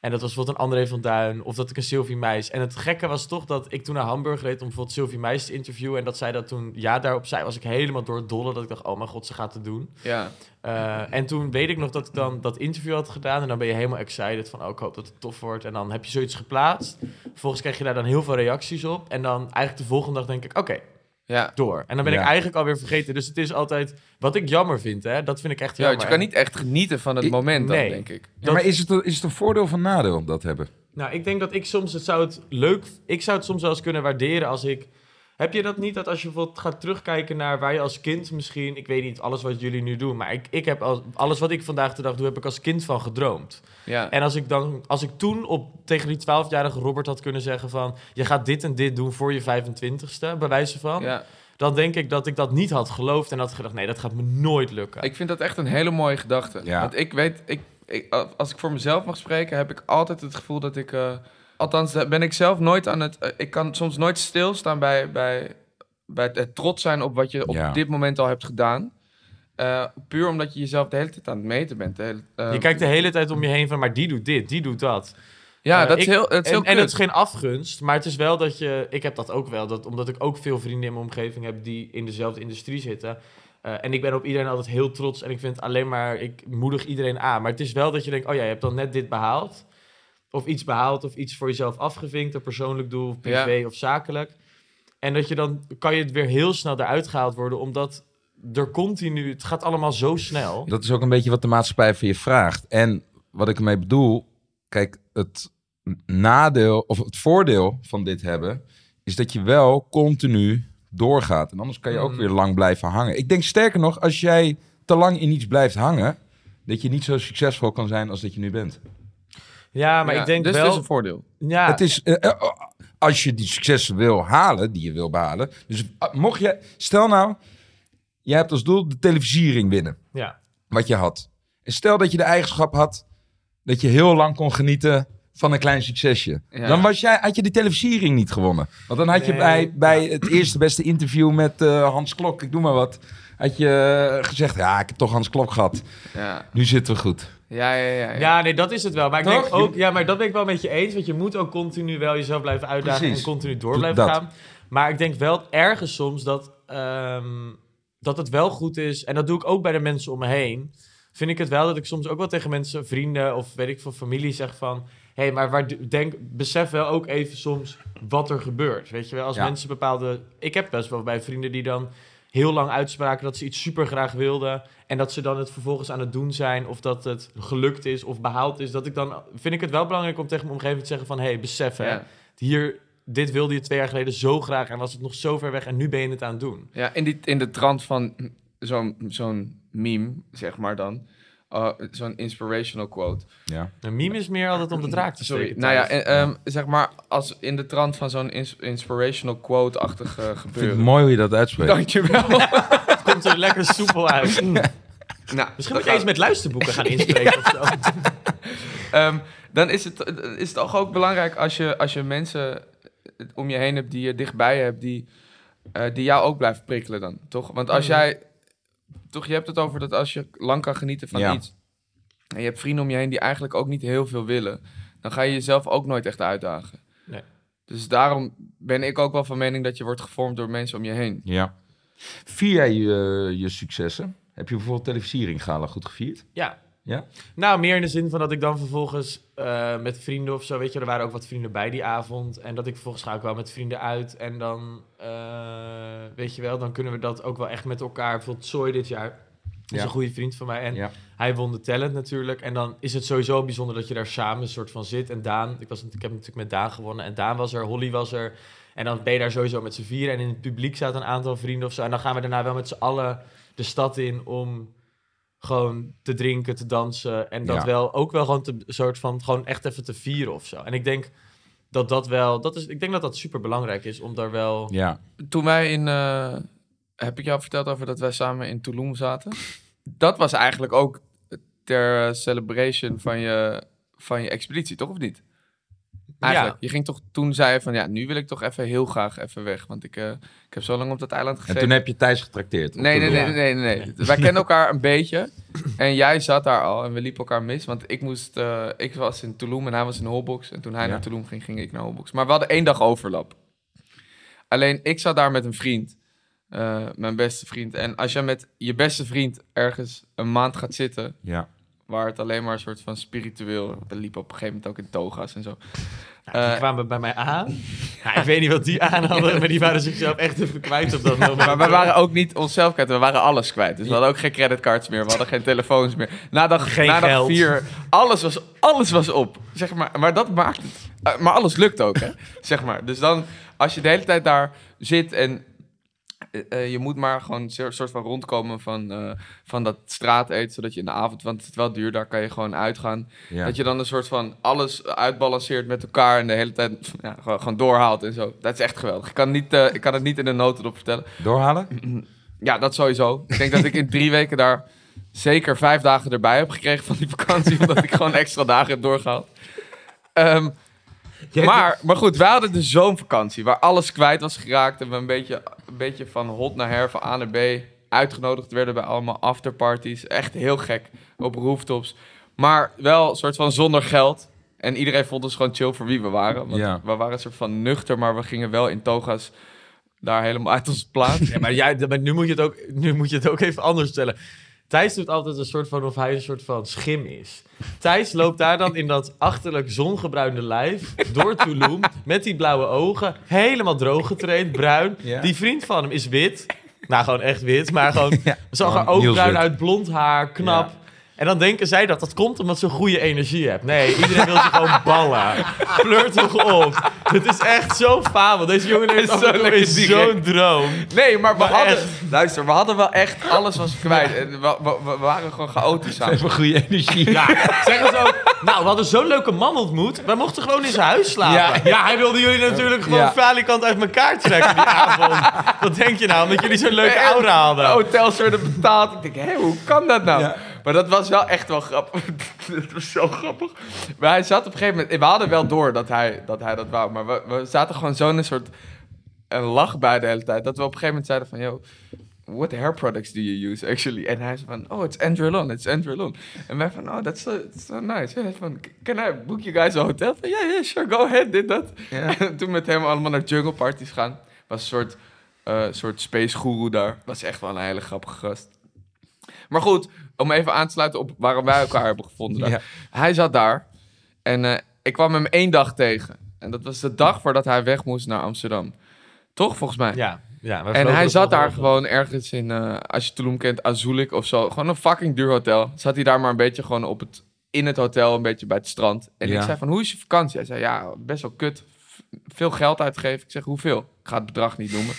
En dat was bijvoorbeeld een André van Duin, of dat ik een Sylvie Meis. En het gekke was toch dat ik toen naar Hamburg reed om bijvoorbeeld Sylvie Meis te interviewen. En dat zij dat toen, ja, daarop zei, was ik helemaal door het dolle. Dat ik dacht, oh mijn god, ze gaat het doen. Ja. Eh, en toen weet ik nog dat ik dan dat interview had gedaan. En dan ben je helemaal excited van, oh, ik hoop dat het tof wordt. En dan heb je zoiets geplaatst. Vervolgens krijg je daar dan heel veel reacties op. En dan eigenlijk de volgende dag denk ik, oké, Ja. door. En dan ben Ja. ik eigenlijk alweer vergeten. Dus het is altijd, wat ik jammer vind, hè. Dat vind ik echt Ja, jammer. je kan niet echt genieten van het Ik- moment dan, nee. denk ik. Ja, maar is het, een- is het een voordeel of een nadeel om dat te hebben? Nou, ik denk dat ik soms het zou het leuk, ik zou het soms wel eens kunnen waarderen als ik. Heb je dat niet dat als je bijvoorbeeld gaat terugkijken naar waar je als kind misschien, ik weet niet alles wat jullie nu doen, maar ik, ik heb als, alles wat ik vandaag de dag doe, heb ik als kind van gedroomd. Ja. En als ik dan, als ik toen op tegen die 12-jarige Robert had kunnen zeggen van, je gaat dit en dit doen voor je 25ste, bij wijze van, ja. dan denk ik dat ik dat niet had geloofd en had gedacht, nee, dat gaat me nooit lukken. Ik vind dat echt een hele mooie gedachte. Ja. Want ik weet, ik, ik, als ik voor mezelf mag spreken, heb ik altijd het gevoel dat ik... eh, althans, daar ben ik zelf nooit aan het... eh, ik kan soms nooit stilstaan bij, bij, bij het, trots zijn op wat je op Ja. dit moment al hebt gedaan. Eh, puur omdat je jezelf de hele tijd aan het meten bent. Hele- eh, je kijkt de hele tijd om je heen van, maar die doet dit, die doet dat. ja, dat is heel, is en, heel en kut. het is geen afgunst, maar het is wel dat je... Ik heb dat ook wel, dat, omdat ik ook veel vrienden in mijn omgeving heb die in dezelfde industrie zitten. Eh, en ik ben op iedereen altijd heel trots en ik vind alleen maar... Ik moedig iedereen aan. Maar het is wel dat je denkt, oh ja, je hebt dan net dit behaald. Of iets behaald of iets voor jezelf afgevinkt. Een persoonlijk doel, of privé of zakelijk. En dat je dan, kan je het weer heel snel eruit gehaald worden, omdat er continu... Het gaat allemaal zo snel. Dat is ook een beetje wat de maatschappij van je vraagt. En wat ik ermee bedoel, kijk, het nadeel of het voordeel van dit hebben, is dat je wel continu doorgaat. En anders kan je ook Mhm. weer lang blijven hangen. Ik denk sterker nog, als jij te lang in iets blijft hangen, dat je niet zo succesvol kan zijn als dat je nu bent. Ja, maar Ja, ik denk dus wel... het is een voordeel. ja, Het is, eh, eh, als je die successen wil halen, die je wil behalen. Dus eh, mocht je, stel nou, jij hebt als doel de televisiering winnen. ja. wat je had. En stel dat je de eigenschap had dat je heel lang kon genieten van een klein succesje. Ja. Dan was jij, had je die televisiering niet gewonnen. Want dan had je bij, bij het eerste beste interview met eh, Hans Klok, ik doe maar wat, had je eh, gezegd, ja, ik heb toch Hans Klok gehad. Ja, Nu zitten we goed. ja, ja. ja, ja. Ja, nee, dat is het wel. Maar ik Toch? denk ook, ja, maar dat ben ik wel met je eens. Want je moet ook continu wel jezelf blijven uitdagen Precies. en continu door blijven dat. gaan. Maar ik denk wel ergens soms dat, ehm, dat het wel goed is. En dat doe ik ook bij de mensen om me heen. Vind ik het wel dat ik soms ook wel tegen mensen, vrienden of weet ik veel, familie zeg van. Hé, hey, maar waar, denk, besef wel ook even soms wat er gebeurt. Weet je wel, als Ja. mensen bepaalde. Ik heb best wel bij vrienden die dan heel lang uitspraken dat ze iets super graag wilden. En dat ze dan het vervolgens aan het doen zijn. Of dat het gelukt is of behaald is. Dat ik dan vind ik het wel belangrijk om tegen mijn omgeving te zeggen van hé, hey, besef hè. Ja. Hier, dit wilde je twee jaar geleden zo graag en was het nog zo ver weg en nu ben je het aan het doen. Ja, in, die, in de trant van zo'n zo'n meme, zeg maar dan. Uh, zo'n inspirational quote. Ja. Een meme is meer altijd om de draak te Sorry. steken. Nou ja, en, ehm, zeg maar, als in de trant van zo'n ins- inspirational quote-achtig eh, Ik vind het gebeuren. mooi hoe je dat uitspreekt. Dankjewel. het komt er lekker soepel uit. nou, Misschien moet je eens met luisterboeken gaan inspreken of zo. Ehm, dan is het, is het toch ook belangrijk als je, als je mensen om je heen hebt die je dichtbij hebt, die, eh, die jou ook blijven prikkelen dan, toch? Want als Mhm. jij, toch, je hebt het over dat als je lang kan genieten van Ja. iets, en je hebt vrienden om je heen die eigenlijk ook niet heel veel willen, dan ga je jezelf ook nooit echt uitdagen. Nee. Dus daarom ben ik ook wel van mening dat je wordt gevormd door mensen om je heen. Ja. Vier jij je, je successen? Heb je bijvoorbeeld televisiering gala goed gevierd? Ja. Ja? Nou, meer in de zin van dat ik dan vervolgens eh, met vrienden of zo, weet je, er waren ook wat vrienden bij die avond. En dat ik vervolgens ga ik wel met vrienden uit. En dan, eh, weet je wel, dan kunnen we dat ook wel echt met elkaar. Bijvoorbeeld Soy dit jaar. is Ja. een goede vriend van mij. En Ja. hij won de talent natuurlijk. En dan is het sowieso bijzonder dat je daar samen een soort van zit. En Daan, ik, was, ik heb natuurlijk met Daan gewonnen. En Daan was er, Holly was er. En dan ben je daar sowieso met z'n vieren. En in het publiek zaten een aantal vrienden of zo. En dan gaan we daarna wel met z'n allen de stad in om gewoon te drinken, te dansen. En dat Ja. wel ook wel gewoon te soort van gewoon echt even te vieren of zo. En ik denk dat dat wel, dat is, ik denk dat dat super belangrijk is om daar wel. Ja. Toen wij in, eh, heb ik jou verteld over dat wij samen in Tulum zaten? Dat was eigenlijk ook ter eh, celebration van je, van je expeditie, toch of niet? Eigenlijk. Ja. Je ging toch toen zei je van ja, nu wil ik toch even heel graag even weg, want ik, eh, ik heb zo lang op dat eiland En gezeten. toen heb je Thijs getrakteerd. Nee, nee, nee, nee, nee, nee. Wij kennen elkaar een beetje. En jij zat daar al en we liepen elkaar mis. Want ik moest, eh, ik was in Tulum en hij was in Holbox. En toen hij Ja. naar Tulum ging, ging ik naar Holbox. Maar we hadden één dag overlap. Alleen ik zat daar met een vriend. eh, mijn beste vriend. En als je met je beste vriend ergens een maand gaat zitten, Ja. Waar het alleen maar een soort van spiritueel. We liepen op een gegeven moment ook in toga's en zo. Nou, die Eh, kwamen bij mij aan. Ja, ik weet niet wat die aan hadden, maar die waren zichzelf echt even kwijt op dat moment. Maar we waren ook niet onszelf kwijt, we waren alles kwijt. Dus we hadden ook geen creditcards meer, we hadden geen telefoons meer. Na dag, Geen na dag geld. vier, alles was, alles was op. Zeg maar, maar dat maakt het. eh, maar alles lukt ook, hè? zeg maar. Dus dan, als je de hele tijd daar zit en eh, eh, je moet maar gewoon een soort van rondkomen van, eh, van dat straateten, zodat je in de avond, want het is wel duur, daar kan je gewoon uitgaan. ja. Dat je dan een soort van alles uitbalanceert met elkaar en de hele tijd ja, gewoon, gewoon doorhaalt en zo. Dat is echt geweldig. Ik kan, niet, ik kan het niet in een notendop vertellen. Doorhalen? Ja, dat sowieso. Ik denk dat ik in drie weken daar zeker vijf dagen erbij heb gekregen van die vakantie. omdat ik gewoon extra dagen heb doorgehaald. Ehm, maar, maar goed, wij hadden dus zo'n vakantie waar alles kwijt was geraakt. En we een beetje, een beetje van hot naar her, van A naar B uitgenodigd werden bij allemaal afterparties. Echt heel gek op rooftops. Maar wel een soort van zonder geld. En iedereen vond ons gewoon chill voor wie we waren. Want Ja. we waren een soort van nuchter, maar we gingen wel in toga's daar helemaal uit onze plaats. Ja, maar, jij, maar nu, moet je het ook, nu moet je het ook even anders stellen. Thijs doet altijd een soort van of hij een soort van schim is. Thijs loopt daar dan in dat achterlijk zongebruinde lijf door Tulum met die blauwe ogen, helemaal droog getraind, bruin. Ja. Die vriend van hem is wit. Nou, gewoon echt wit, maar gewoon Ja. zag er ook bruin wit. uit, blond haar, knap. En dan denken zij dat dat komt omdat ze goede energie hebt. Nee, iedereen wil ze gewoon ballen. Flirt toch op. Het is echt zo fabel. Deze jongen heeft Is zo zo'n droom. Nee, maar we Maar hadden... echt. Luister, we hadden wel echt... Alles was kwijt. En we, we, we waren gewoon chaotisch samen. Even goede energie. Ja, zeggen ze ook. Nou, we hadden zo'n leuke man ontmoet. Wij mochten gewoon in zijn huis slapen. Ja, hij wilde jullie natuurlijk gewoon Ja. falikant uit elkaar trekken die avond. Wat denk je nou? Omdat jullie zo'n leuke aura hadden. Hotels werden betaald. Ik denk, hé, hoe kan dat nou? Maar dat was wel echt wel grappig. Het was zo grappig. Maar hij zat op een gegeven moment... We hadden wel door dat hij dat, hij dat wou. Maar we, we zaten gewoon zo'n soort... Een lach bij de hele tijd. Dat we op een gegeven moment zeiden van... Yo, what hair products do you use actually? En hij zei van... Oh, it's Andrelon. It's Andrelon. En wij van... Oh, that's so, that's so nice. En hij van... Can I book you guys a hotel? Van, ja, yeah, sure. Go ahead. Dit, dat. En toen met hem allemaal naar jungle parties gaan. Was een soort, eh, soort space guru daar. Was echt wel een hele grappige gast. Maar goed, om even aan te sluiten op waarom wij elkaar hebben gevonden. Ja. Hij zat daar en eh, ik kwam hem één dag tegen. En dat was de dag voordat hij weg moest naar Amsterdam. Toch, volgens mij? Ja, Ja, En hij zat daar over. gewoon ergens in, eh, als je Tulum kent, Azulik of zo. Gewoon een fucking duur hotel. Zat hij daar maar een beetje gewoon op het, in het hotel, een beetje bij het strand. En Ja. ik zei van, hoe is je vakantie? Hij zei, ja, best wel kut. Veel geld uitgegeven. Ik zeg, hoeveel? Ik ga het bedrag niet noemen.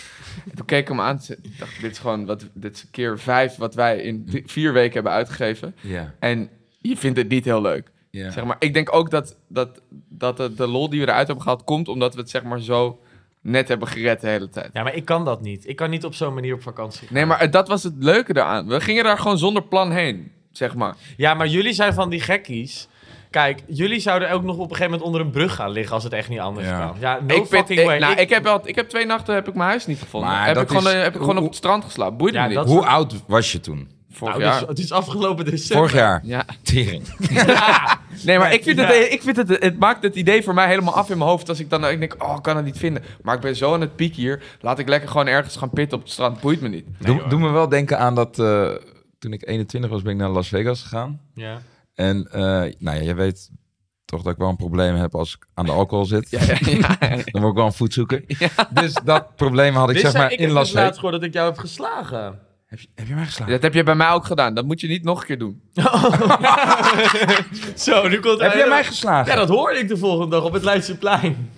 en toen keek ik hem aan. Ik dacht, dit is gewoon, wat, dit is keer vijf wat wij in vier weken hebben uitgegeven. Ja, En je vindt het niet heel leuk. ja. Zeg maar, ik denk ook dat, dat, dat de, de lol die we eruit hebben gehaald komt omdat we het zeg maar zo net hebben gered de hele tijd. Ja, maar ik kan dat niet. Ik kan niet op zo'n manier op vakantie gaan. Nee, maar dat was het leuke eraan. We gingen daar gewoon zonder plan heen, zeg maar. Ja, maar jullie zijn van die gekkies. Kijk, jullie zouden ook nog op een gegeven moment onder een brug gaan liggen als het echt niet anders Ja. kan. Ja, no ik, nou, Ik- ik, heb wel, ik heb twee nachten heb ik mijn huis niet gevonden. Maar heb ik gewoon, is- heb ik gewoon hoe- op het strand geslapen. Boeit Ja, me niet. Hoe oud was je toen? Vorig nou, jaar. dus- het is afgelopen december. Vorig jaar. Ja. Tering. Nee, maar Nee, ik vind, ja. het, ik vind het, het maakt het idee voor mij helemaal af in mijn hoofd. Als ik dan ik denk, oh, ik kan het niet vinden. Maar ik ben zo aan het piek hier. Laat ik lekker gewoon ergens gaan pitten op het strand. Boeit me niet. Doe, doe me wel denken aan dat eh, toen ik 21 was, ben ik naar Las Vegas gegaan. Ja. En eh, nou ja, jij weet toch dat ik wel een probleem heb als ik aan de alcohol zit. Ja, ja, ja. Dan word ik wel een voetzoeker. Dus dat probleem had ik zeg maar ik in heb Las dus Vegas. laatst gehoord dat ik jou heb geslagen. Heb je, heb je mij geslagen? Dat heb je bij mij ook gedaan. Dat moet je niet nog een keer doen. Zo, nu komt Heb jij mij geslagen? Ja, dat hoorde ik de volgende dag op het Leidseplein.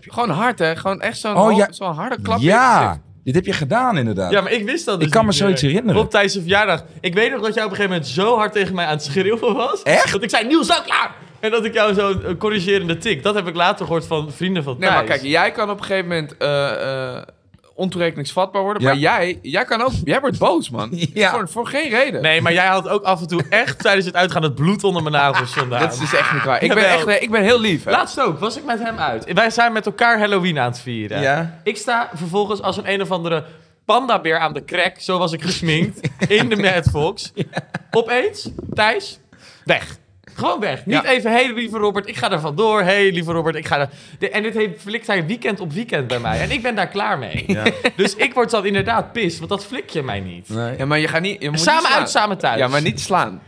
Gewoon hard, hè? Gewoon echt zo'n Oh, ja. harde klap. je Ja. Dit heb je gedaan inderdaad. Ja, maar ik wist dat dus Ik kan me niet zoiets meer. herinneren. Op tijdens zijn verjaardag. Ik weet nog dat jij op een gegeven moment zo hard tegen mij aan het schreeuwen was. Echt? Dat ik zei, Niels, zo klaar! En dat ik jou zo een corrigerende tik. Dat heb ik later gehoord van vrienden van Nee, Thijs. maar kijk, jij kan op een gegeven moment eh, eh, ontoerekeningsvatbaar worden. Ja. Maar jij, jij kan ook... Jij wordt boos, man. Ja. Voor, voor geen reden. Nee, maar jij had ook af en toe echt tijdens het uitgaan het bloed onder mijn nagels vandaan. Dat is dus echt niet waar. Ik ben, echt, ik ben heel lief, hè? Laatst ook, was ik met hem uit. Wij zijn met elkaar Halloween aan het vieren. Ja. Ik sta vervolgens als een een of andere pandabeer aan de crack, zo was ik gesminkt, in de Mad Fox. Opeens, Thijs, weg. Gewoon weg. Niet Ja. even, hey lieve Robert, ik ga er vandoor. Hey lieve Robert, ik ga er... De- en dit heeft, flikt hij weekend op weekend bij mij. En ik ben daar klaar mee. Dus ik word dan inderdaad pist, want dat flik je mij niet. Nee. Ja, maar je gaat niet... Je moet Samen niet uit, samen thuis. Ja, maar niet slaan.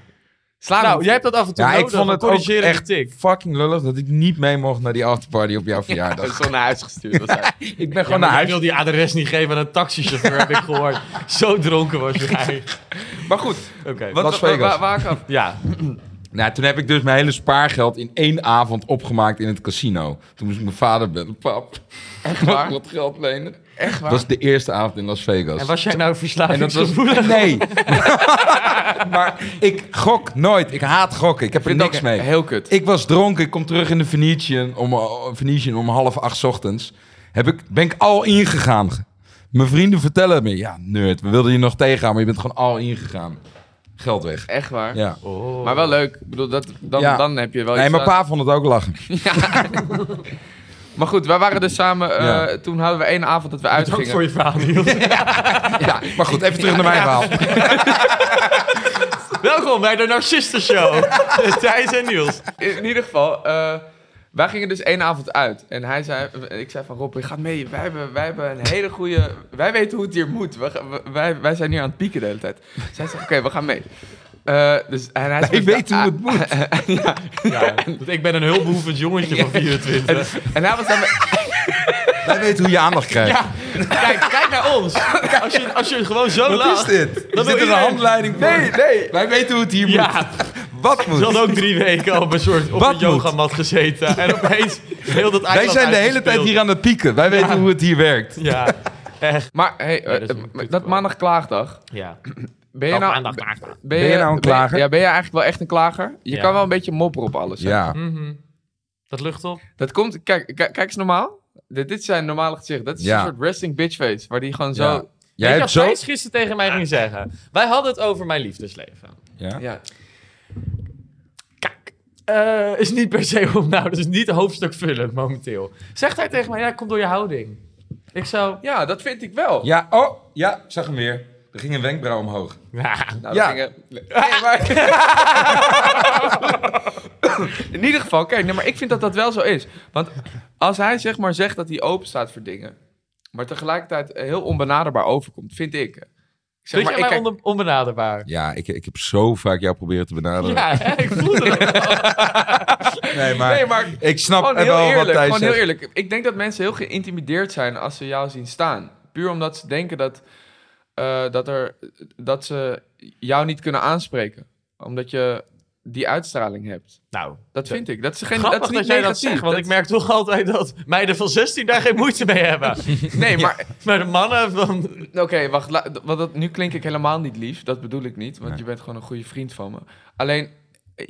Slaan Nou, jij hebt dat af en toe Ja, ik nodig, vond een het ook echt tik. fucking lullig dat ik niet mee mocht naar die afterparty op jouw verjaardag. is zo naar huis gestuurd. was ik ben Ja, gewoon naar huis. wil die adres niet geven aan een taxichauffeur, heb ik gehoord. Zo dronken was jij. Maar goed, Oké. wat, Las waar, waar ik af? Ja, Nou, toen heb ik dus mijn hele spaargeld in één avond opgemaakt in het casino. Toen moest ik mijn vader bellen. Pap, Echt waar? wat geld lenen? Echt waar? Dat was de eerste avond in Las Vegas. en was jij nou verslavingsgevoelig? Nee. maar ik gok nooit. Ik haat gokken. Ik heb er niks mee. Heel kut. Ik was dronken. Ik kom terug in de Venetian om, uh, Venetian om half acht 's ochtends. Heb ik, ben ik al ingegaan. Mijn vrienden vertellen me... Ja, nerd, we wilden je nog tegengaan, maar je bent gewoon al ingegaan. Geld weg. Echt waar. Ja. Oh. Maar wel leuk. Ik bedoel, dat, dan, Ja. dan heb je wel Nee, iets mijn aan- pa vond het ook lachen. Maar goed, wij waren dus samen... eh, Ja. Toen hadden we één avond dat we Dank uitgingen. voor je verhaal, Niels. Ja, maar goed, even terug naar mijn verhaal. Welkom bij de Narcisten Show. Thijs en Niels. In ieder geval, eh, wij gingen dus één avond uit. En hij zei, ik zei van Rob, je gaat mee. Wij hebben, wij hebben een hele goede... Wij weten hoe het hier moet. We- wij, wij zijn hier aan het pieken de hele tijd. Zij zei, oké, we gaan mee. Eh, dus, en hij Wij zei, weten hoe het moet. Ja, want ik ben een hulpbehoevend jongetje van 24. En hij was dan... Wij weten hoe je aandacht krijgt. Ja, kijk, kijk naar ons. Als je, als je gewoon zo Wat lacht... is dit? Dan Is een handleiding voor? Nee, nee. Wij weten hoe het hier moet. Ja, Wat ze had moet? ook drie weken op een soort op Wat een moet? yogamat gezeten. En opeens heel dat Wij zijn de hele tijd hier aan het pieken. Wij weten hoe het hier werkt. Ja, echt. Maar hey, Ja, dat eh, dat, kutverhaal. maandag klaagdag. Ja. Ben je nou... maandag klaagdag. Ben Ben je nou een klager? ja, ben je eigenlijk wel echt een klager? Je Ja. kan wel een beetje mopperen op alles. hè? Ja. Mhm. Dat lucht op. Dat komt... Kijk, kijk, kijk eens normaal. Dit, dit zijn normale gezichten. Dat is Ja. een soort resting bitch face. Waar die gewoon Ja. zo... Jij Weet je hebt wat zo... Gisteren tegen mij ging zeggen? Wij hadden het over mijn liefdesleven. Ja? Ja. Kijk, eh, is niet per se om nou, dat is niet hoofdstukvullend momenteel. Zegt hij tegen mij, ja, komt door je houding. Ik zou, ja, dat vind ik wel. Ja, oh, ja, ik zag hem weer. Er ging een wenkbrauw omhoog. ja, Nou, Ja. dat ging, nee, maar... In ieder geval, kijk, nee, maar ik vind dat dat wel zo is. Want als hij zeg maar zegt dat hij open staat voor dingen, maar tegelijkertijd heel onbenaderbaar overkomt, vind ik. Zeg vind maar, je ik mij kijk- onbenaderbaar? Ja, ik, ik heb zo vaak jou proberen te benaderen. Ja, hè, ik voelde het. Nee, maar, Nee, maar ik snap wel heel wat eerlijk. Thijs Gewoon heel eerlijk. Ik denk dat mensen heel geïntimideerd zijn als ze jou zien staan. puur omdat ze denken dat, eh, dat, er, dat ze jou niet kunnen aanspreken. Omdat je die uitstraling hebt. Nou, Dat Ja. vind ik. Dat is geen grappig dat, dat, is niet jij dat zegt, want Dat- ik merk toch altijd dat meiden van 16 daar geen moeite mee hebben. Nee, maar Maar de mannen van... Oké, wacht. la- want dat, nu klink ik helemaal niet lief. Dat bedoel ik niet. Want Nee. je bent gewoon een goede vriend van me. Alleen,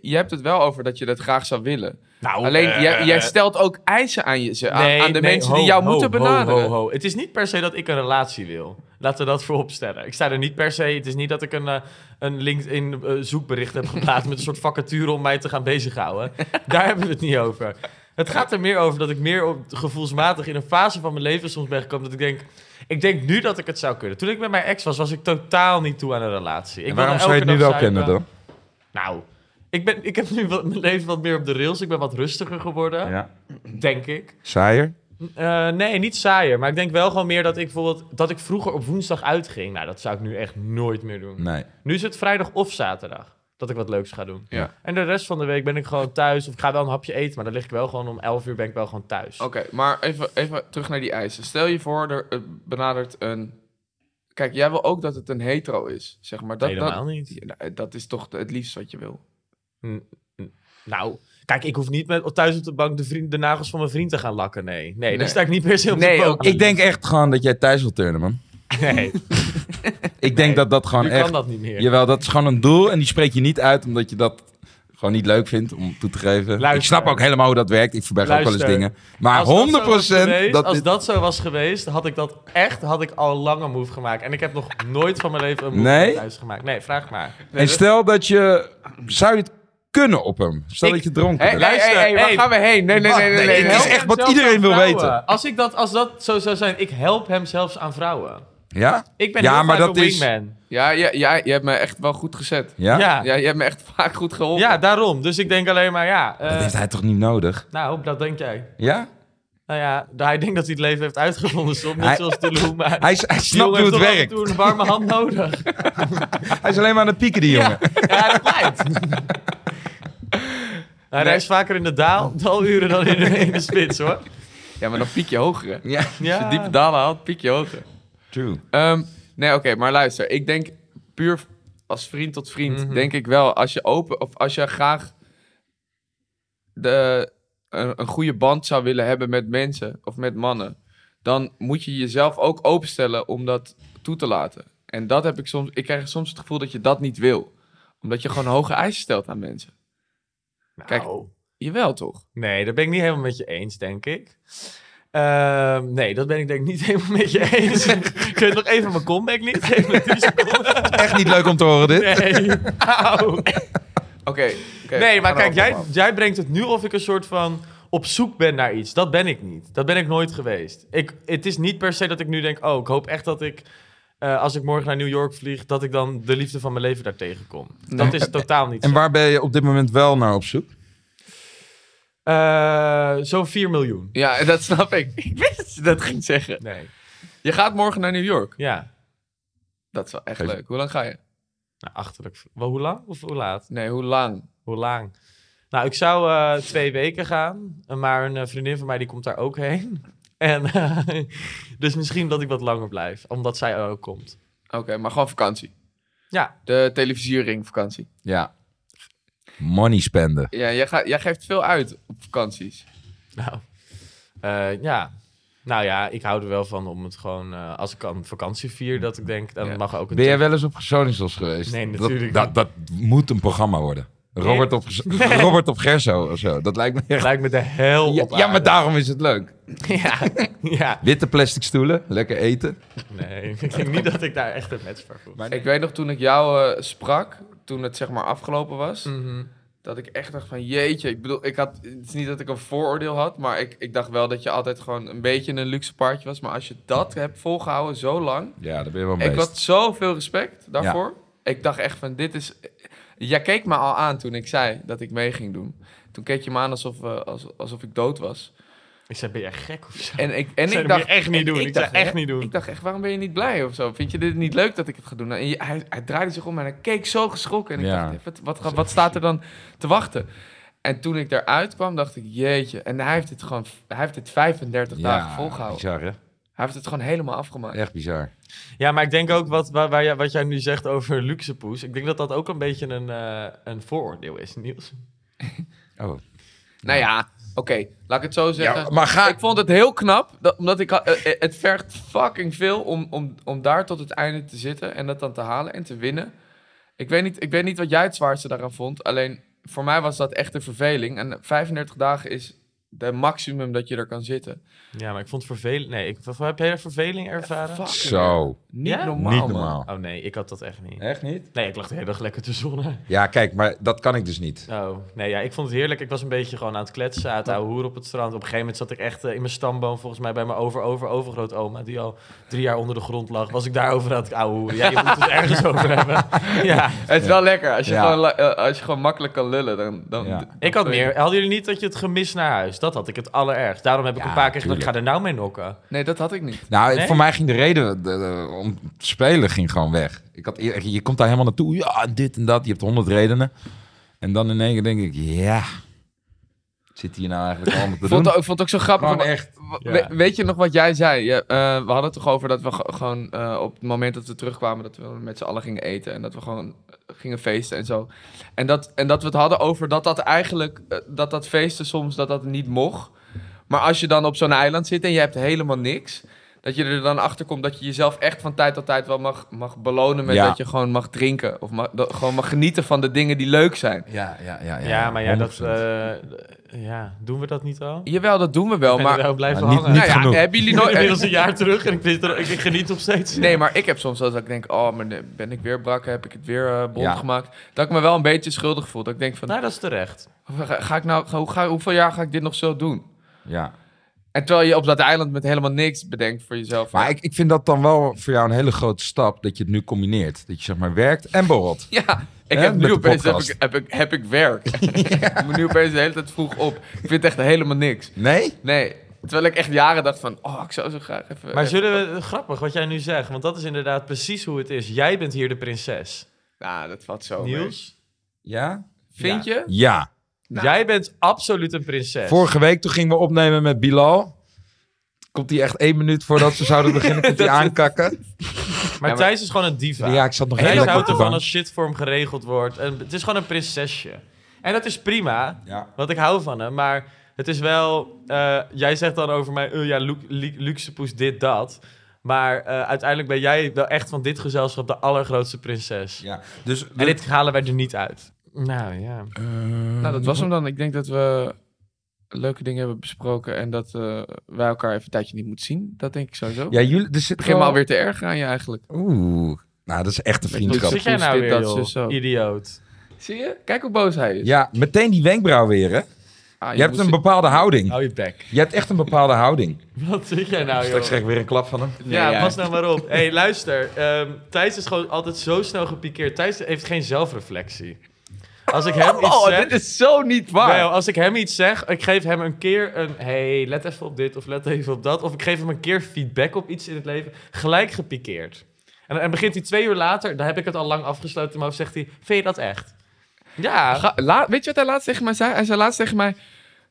je hebt het wel over dat je dat graag zou willen. Nou, Alleen, eh, jij, jij stelt ook eisen aan, je, aan, de nee, mensen ho, die jou ho, moeten benaderen. Ho, ho. Het is niet per se dat ik een relatie wil. Laten we dat voorop stellen. Ik sta er niet per se... Het is niet dat ik een, eh, een LinkedIn eh, zoekbericht heb geplaatst... met een soort vacature om mij te gaan bezighouden. Daar hebben we het niet over. Het gaat er meer over dat ik meer op, gevoelsmatig... in een fase van mijn leven soms ben gekomen dat ik denk... Ik denk nu dat ik het zou kunnen. Toen ik met mijn ex was, was ik totaal niet toe aan een relatie. Ik En waarom zou je het nu wel kennen dan? Nou, ik, ben, ik heb nu wat, mijn leven wat meer op de rails. Ik ben wat rustiger geworden, Ja. denk ik. Saaier? Eh, nee, niet saaier. Maar ik denk wel gewoon meer dat ik bijvoorbeeld... dat ik vroeger op woensdag uitging. Nou, dat zou ik nu echt nooit meer doen. Nee. Nu is het vrijdag of zaterdag dat ik wat leuks ga doen. Ja. En de rest van de week ben ik gewoon thuis. Of ik ga wel een hapje eten, maar dan lig ik wel gewoon om 11 uur ben ik wel gewoon thuis. Oké, maar even, even terug naar die eisen. Stel je voor, er benadert een... Kijk, jij wil ook dat het een hetero is, zeg maar. Dat, Helemaal dat, niet. Ja, dat is toch het liefst wat je wil. Nou, kijk, ik hoef niet met, thuis op de bank de, vriend, de nagels van mijn vriend te gaan lakken. Nee, nee, Nee. daar sta ik niet per se op Nee, de bank. Ik denk echt gewoon dat jij thuis wilt turnen, man. Nee, Ik denk dat dat gewoon echt... kan dat niet meer. Jawel, dat is gewoon een doel en die spreek je niet uit omdat je dat gewoon niet leuk vindt om toe te geven. Luister. Ik snap ook helemaal hoe dat werkt. Ik verberg ook wel eens dingen. Maar Als dat zo was 100% geweest- dat als dit- dat zo was geweest, had ik dat echt, had ik al lang een move gemaakt. En ik heb nog nooit van mijn leven een move Nee? thuis gemaakt. Nee, vraag maar. En stel dat je... Zou je het kunnen op hem? Stel Ik- dat je dronken Hé, bent. hey, Luister, hey, hey, waar hey. gaan we heen? Nee, nee, nee, nee. Nee, nee, het is echt wat iedereen wil weten. Als, ik dat, als dat zo zou zijn, ik help hem zelfs aan vrouwen. Ja? Ik ben Ja, heel maar dat een is- wingman. Ja, ja, ja, je hebt me echt wel goed gezet. Ja? Ja. Ja, je hebt me echt vaak goed geholpen. Ja, daarom. Dus ik denk alleen maar, ja. eh, Dat heeft hij toch niet nodig? nou, dat denk jij. Ja? Nou ja, hij denkt dat hij het leven heeft uitgevonden soms. Niet Hij- zoals de maar... Hij, hij snapt hoe het werkt. toe een warme hand nodig. Hij is alleen maar aan het pieken, die jongen. Ja, ja dat blijkt. Hij reist vaker in de daal, daluren dan in de, in de spits, hoor. Ja, maar dan piek je hoger. hè. Ja, Als je Ja. diepe dalen haalt, piek je hoger. true. Ehm, nee, oké, maar luister. Ik denk puur als vriend tot vriend, Mhm. denk ik wel, als je open of als je graag de, een, een goede band zou willen hebben met mensen of met mannen, dan moet je jezelf ook openstellen om dat toe te laten. En dat heb ik soms, ik krijg soms het gevoel dat je dat niet wil. Omdat je gewoon hoge eisen stelt aan mensen. Kijk. Nou, Jawel, toch? Nee, dat ben ik niet helemaal met je eens, denk ik. Ehm, nee, dat ben ik denk ik niet helemaal met je eens. Kun je nog even mijn comeback niet geven? met 10 seconden? Echt niet leuk om te horen, dit. Nee. Oké. oké, Nee, maar kijk, jij, jij brengt het nu of ik een soort van op zoek ben naar iets. Dat ben ik niet. Dat ben ik nooit geweest. Ik, het is niet per se dat ik nu denk, oh, ik hoop echt dat ik, eh, als ik morgen naar New York vlieg, dat ik dan de liefde van mijn leven daar tegenkom. Dat is totaal niet En zo. waar ben je op dit moment wel naar op zoek? Eh, Zo'n 4 miljoen. Ja, dat snap ik. Ik wist dat je dat ging zeggen. Nee. Je gaat morgen naar New York. Ja. Dat is wel echt Geef- leuk. Hoe lang ga je? Nou, achterlijk. Wel, hoe lang of hoe laat? Nee, hoe lang? Hoe lang? Nou, ik zou eh, twee weken gaan. Maar een vriendin van mij die komt daar ook heen. En eh, dus misschien dat ik wat langer blijf. Omdat zij er ook komt. Oké, maar gewoon vakantie. Ja. De televisiering vakantie. Ja. Money spenden. Ja, jij, gaat, jij geeft veel uit op vakanties. Nou, eh, ja. Nou ja, ik hou er wel van om het gewoon... eh, als ik kan vakantie vier, dat ik denk... Dan Ja. mag ook een... Ben jij wel eens op Gersonisos geweest? Nee, Dat- natuurlijk Dat, dat, moet een programma worden. Robert op, Robert op Gerso of zo. Dat lijkt me echt... Lijkt me de hel Ja, op ja, maar daarom is het leuk. ja, ja. Witte plastic stoelen, lekker eten. Nee, ik denk niet dat ik daar echt een match voor voel. Ik weet nog toen ik jou eh, sprak, toen het zeg maar afgelopen was, Mhm. dat ik echt dacht van jeetje. Ik bedoel, ik had, het is niet dat ik een vooroordeel had, maar ik, ik dacht wel dat je altijd gewoon een beetje een luxe paardje was. Maar als je dat hebt volgehouden zo lang, Ja, daar ben je wel ik mee. had zoveel respect daarvoor. Ik dacht echt van dit is... Jij keek me al aan toen ik zei dat ik mee ging doen. Toen keek je me aan alsof, eh, als, alsof ik dood was. Ik zei, ben jij gek of zo? En ik, en zei, ik dat dacht echt niet en doen. Ik zei, dacht, echt niet doen. Ik dacht echt, waarom ben je niet blij of zo? Vind je dit niet leuk dat ik het ga doen? En je- hij, hij draaide zich om en hij keek zo geschrokken. En ik Ja. dacht, wat, wat, wat staat er dan te wachten? En toen ik eruit kwam, dacht ik, jeetje. En hij heeft dit gewoon, hij heeft dit 35 dagen volgehouden. bizar hè? Hij heeft het gewoon helemaal afgemaakt. Echt bizar. Ja, maar ik denk ook wat, waar, waar jij, wat jij nu zegt over luxe poes. Ik denk dat dat ook een beetje een, eh, een vooroordeel is, Niels. Oh. Nou ja, oké, laat ik het zo zeggen. Ja, maar ga... Ik vond het heel knap, dat, omdat ik, eh, eh, het vergt fucking veel om, om, om daar tot het einde te zitten en dat dan te halen en te winnen. Ik weet, niet, ik weet niet wat jij het zwaarste daaraan vond, alleen voor mij was dat echt een verveling. En 35 dagen is de maximum dat je er kan zitten. Ja, maar ik vond het vervelend. Nee, ik, heb jij verveling ervaren? Zo. Niet Ja? normaal, Niet man. normaal. Oh nee, ik had dat echt niet. Echt niet? Nee, ik lag de hele dag lekker te zonnen. Ja, kijk, maar dat kan ik dus niet. Oh, nee, ja, ik vond het heerlijk. Ik was een beetje gewoon aan het kletsen, aan het ouwe hoer op het strand. Op een gegeven moment zat ik echt eh, in mijn stamboom, volgens mij bij mijn over, over, overgrootoma, die al drie jaar onder de grond lag. Was ik daarover aan het ouwe hoeren. Ja, je moet het dus ergens over hebben. Ja. Het is wel lekker, als je, Ja. gewoon, eh, als je gewoon makkelijk kan lullen, dan... dan Ja. dan Ik had je- meer. Hadden jullie niet dat je het gemis naar huis? Dat had ik het allerergst. Daarom heb ik Ja, een paar keer gedacht, ik tuurlijk. ga er nou mee nokken. Nee, dat had ik niet. Nou, Nee? voor mij ging de reden de- de- om te spelen ging gewoon weg. Ik had, eer- je komt daar helemaal naartoe. Ja, dit en dat. Je hebt honderd redenen. En dan in één keer denk ik, ja... Zit hier nou eigenlijk allemaal te Ik vond, doen? het ook, ik vond het ook zo grappig. Gewoon wa- echt. wa- Ja. we- weet je nog wat jij zei? Je, eh, we hadden het toch over dat we ge- gewoon eh, op het moment dat we terugkwamen... dat we met z'n allen gingen eten en dat we gewoon eh, gingen feesten en zo. En dat, en dat we het hadden over dat dat eigenlijk... dat dat feesten soms dat dat niet mocht. Maar als je dan op zo'n eiland zit en je hebt helemaal niks... Dat je er dan achter komt dat je jezelf echt van tijd tot tijd wel mag, mag belonen met Ja. dat je gewoon mag drinken. Of mag, dat- gewoon mag genieten van de dingen die leuk zijn. Ja, ja, ja. Ja, maar ja, dat, 100%. eh, ja, doen we dat niet al? Jawel, dat doen we wel. Ik Maar wel blijven Ja, niet- hangen. niet nou ja, genoeg. hebben jullie nooit... inmiddels een jaar terug en ik, vind er, ik, ik geniet nog steeds. Nee, maar ik heb soms wel dat ik denk, oh, maar ben ik weer brak, heb ik het weer eh bond Ja. gemaakt. Dat ik me wel een beetje schuldig voel. Dat ik denk van, Nou, dat is terecht. ga, ga ik nou, ga, hoe ga, hoeveel jaar ga ik dit nog zo doen? Ja. En terwijl je op dat eiland met helemaal niks bedenkt voor jezelf. Maar ik, ik vind dat dan wel voor jou een hele grote stap dat je het nu combineert. Dat je zeg maar werkt en borrelt. ja, ik Hè, heb nu opeens heb ik, heb, ik, heb ik werk. ik moet nu opeens de hele tijd vroeg op. Ik vind echt helemaal niks. Nee? Nee, terwijl ik echt jaren dacht van, oh, ik zou zo graag even... Maar zullen we, grappig wat jij nu zegt, want dat is inderdaad precies hoe het is. Jij bent hier de prinses. Nou, dat valt zo mee. Ja? Vind je? Ja. Nou. jij bent absoluut een prinses. Vorige week toen gingen we opnemen met Bilal. Komt hij echt één minuut voordat ze zouden beginnen, komt hij aankakken. maar maar- Thijs is gewoon een diva. Ja, ik zat nog heel lekker houdt ervan als shit voor hem geregeld wordt. En het is gewoon een prinsesje. En dat is prima, Ja. want ik hou van hem. Maar het is wel... eh, jij zegt dan over mij, eh, ja, lu- lu- luxe poes, dit, dat. Maar eh, uiteindelijk ben jij wel echt van dit gezelschap de allergrootste prinses. ja. Dus, En dit halen wij er niet uit. Nou ja. Nou, dat was hem dan. Ik denk dat we leuke dingen hebben besproken en dat eh, wij elkaar even een tijdje niet moeten zien. Dat denk ik sowieso. Ja, jullie, er zit begin me wel- alweer te erg aan je eigenlijk. Oeh. Nou, dat is echt een Hoe vriendschap. zit jij nou weer, dat, joh? zus, zo. idioot? Zie je? Kijk hoe boos hij is. Ja, meteen die wenkbrauw weer, hè? Ah, Je hebt een bepaalde houding. Hou je bek. Je hebt echt een bepaalde houding. Wat zit jij nou, joh? Straks krijg ik weer een klap van hem. Ja, pas nou maar op. hey, luister. ehm Thijs is gewoon altijd zo snel gepikeerd. Thijs heeft geen zelfreflectie. Als ik hem iets Oh, zeg... dit is zo niet waar. Nee, als ik hem iets zeg, ik geef hem een keer een... hey, let even op dit of let even op dat. Of ik geef hem een keer feedback op iets in het leven. Gelijk gepikeerd. En dan begint hij twee uur later, dan heb ik het al lang afgesloten hoofd, zegt hij... Vind je dat echt? Ja. Ga- la- weet je wat hij laatst tegen mij zei? Hij zei laatst tegen mij...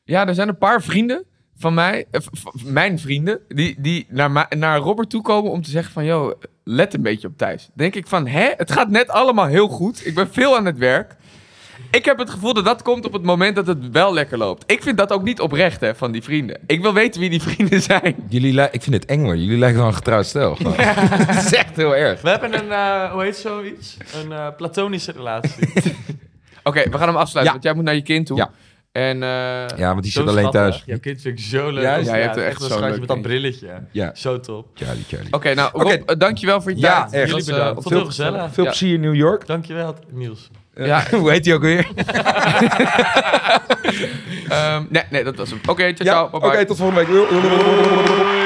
Ja, er zijn een paar vrienden van mij, eh, mijn vrienden, die, die naar, naar Robert toe komen om te zeggen van... Yo, let een beetje op Thijs. denk ik van, hè? Het gaat net allemaal heel goed. Ik ben veel aan het werk. Ik heb het gevoel dat dat komt op het moment dat het wel lekker loopt. Ik vind dat ook niet oprecht, hè, van die vrienden. Ik wil weten wie die vrienden zijn. Jullie li- ik vind het eng hoor. Jullie lijken wel een getrouwd stel. gewoon. Het is echt heel erg. We hebben een, eh, hoe heet zoiets? Een eh, platonische relatie. Oké, we gaan hem afsluiten, Ja. want jij moet naar je kind toe. Ja. En eh, Ja, want die Zo zit alleen schattig. thuis. Jouw kind vind ik zo leuk. Ja, je hebt er echt een zo'n schatje leuk met dat kind. brilletje. Ja. Zo top. Charlie, Charlie. Oké, nou Rob, Oké. eh, dankjewel voor je Ja, tijd. echt. Jullie bedankt. Vond het heel gezellig. Veel Ja. plezier in New York. Dankjewel, Niels. Ja. Hoe heet die ook weer? Ehm, nee, nee, dat was hem. Oké, ciao, Ja, ciao. oké, tot volgende week.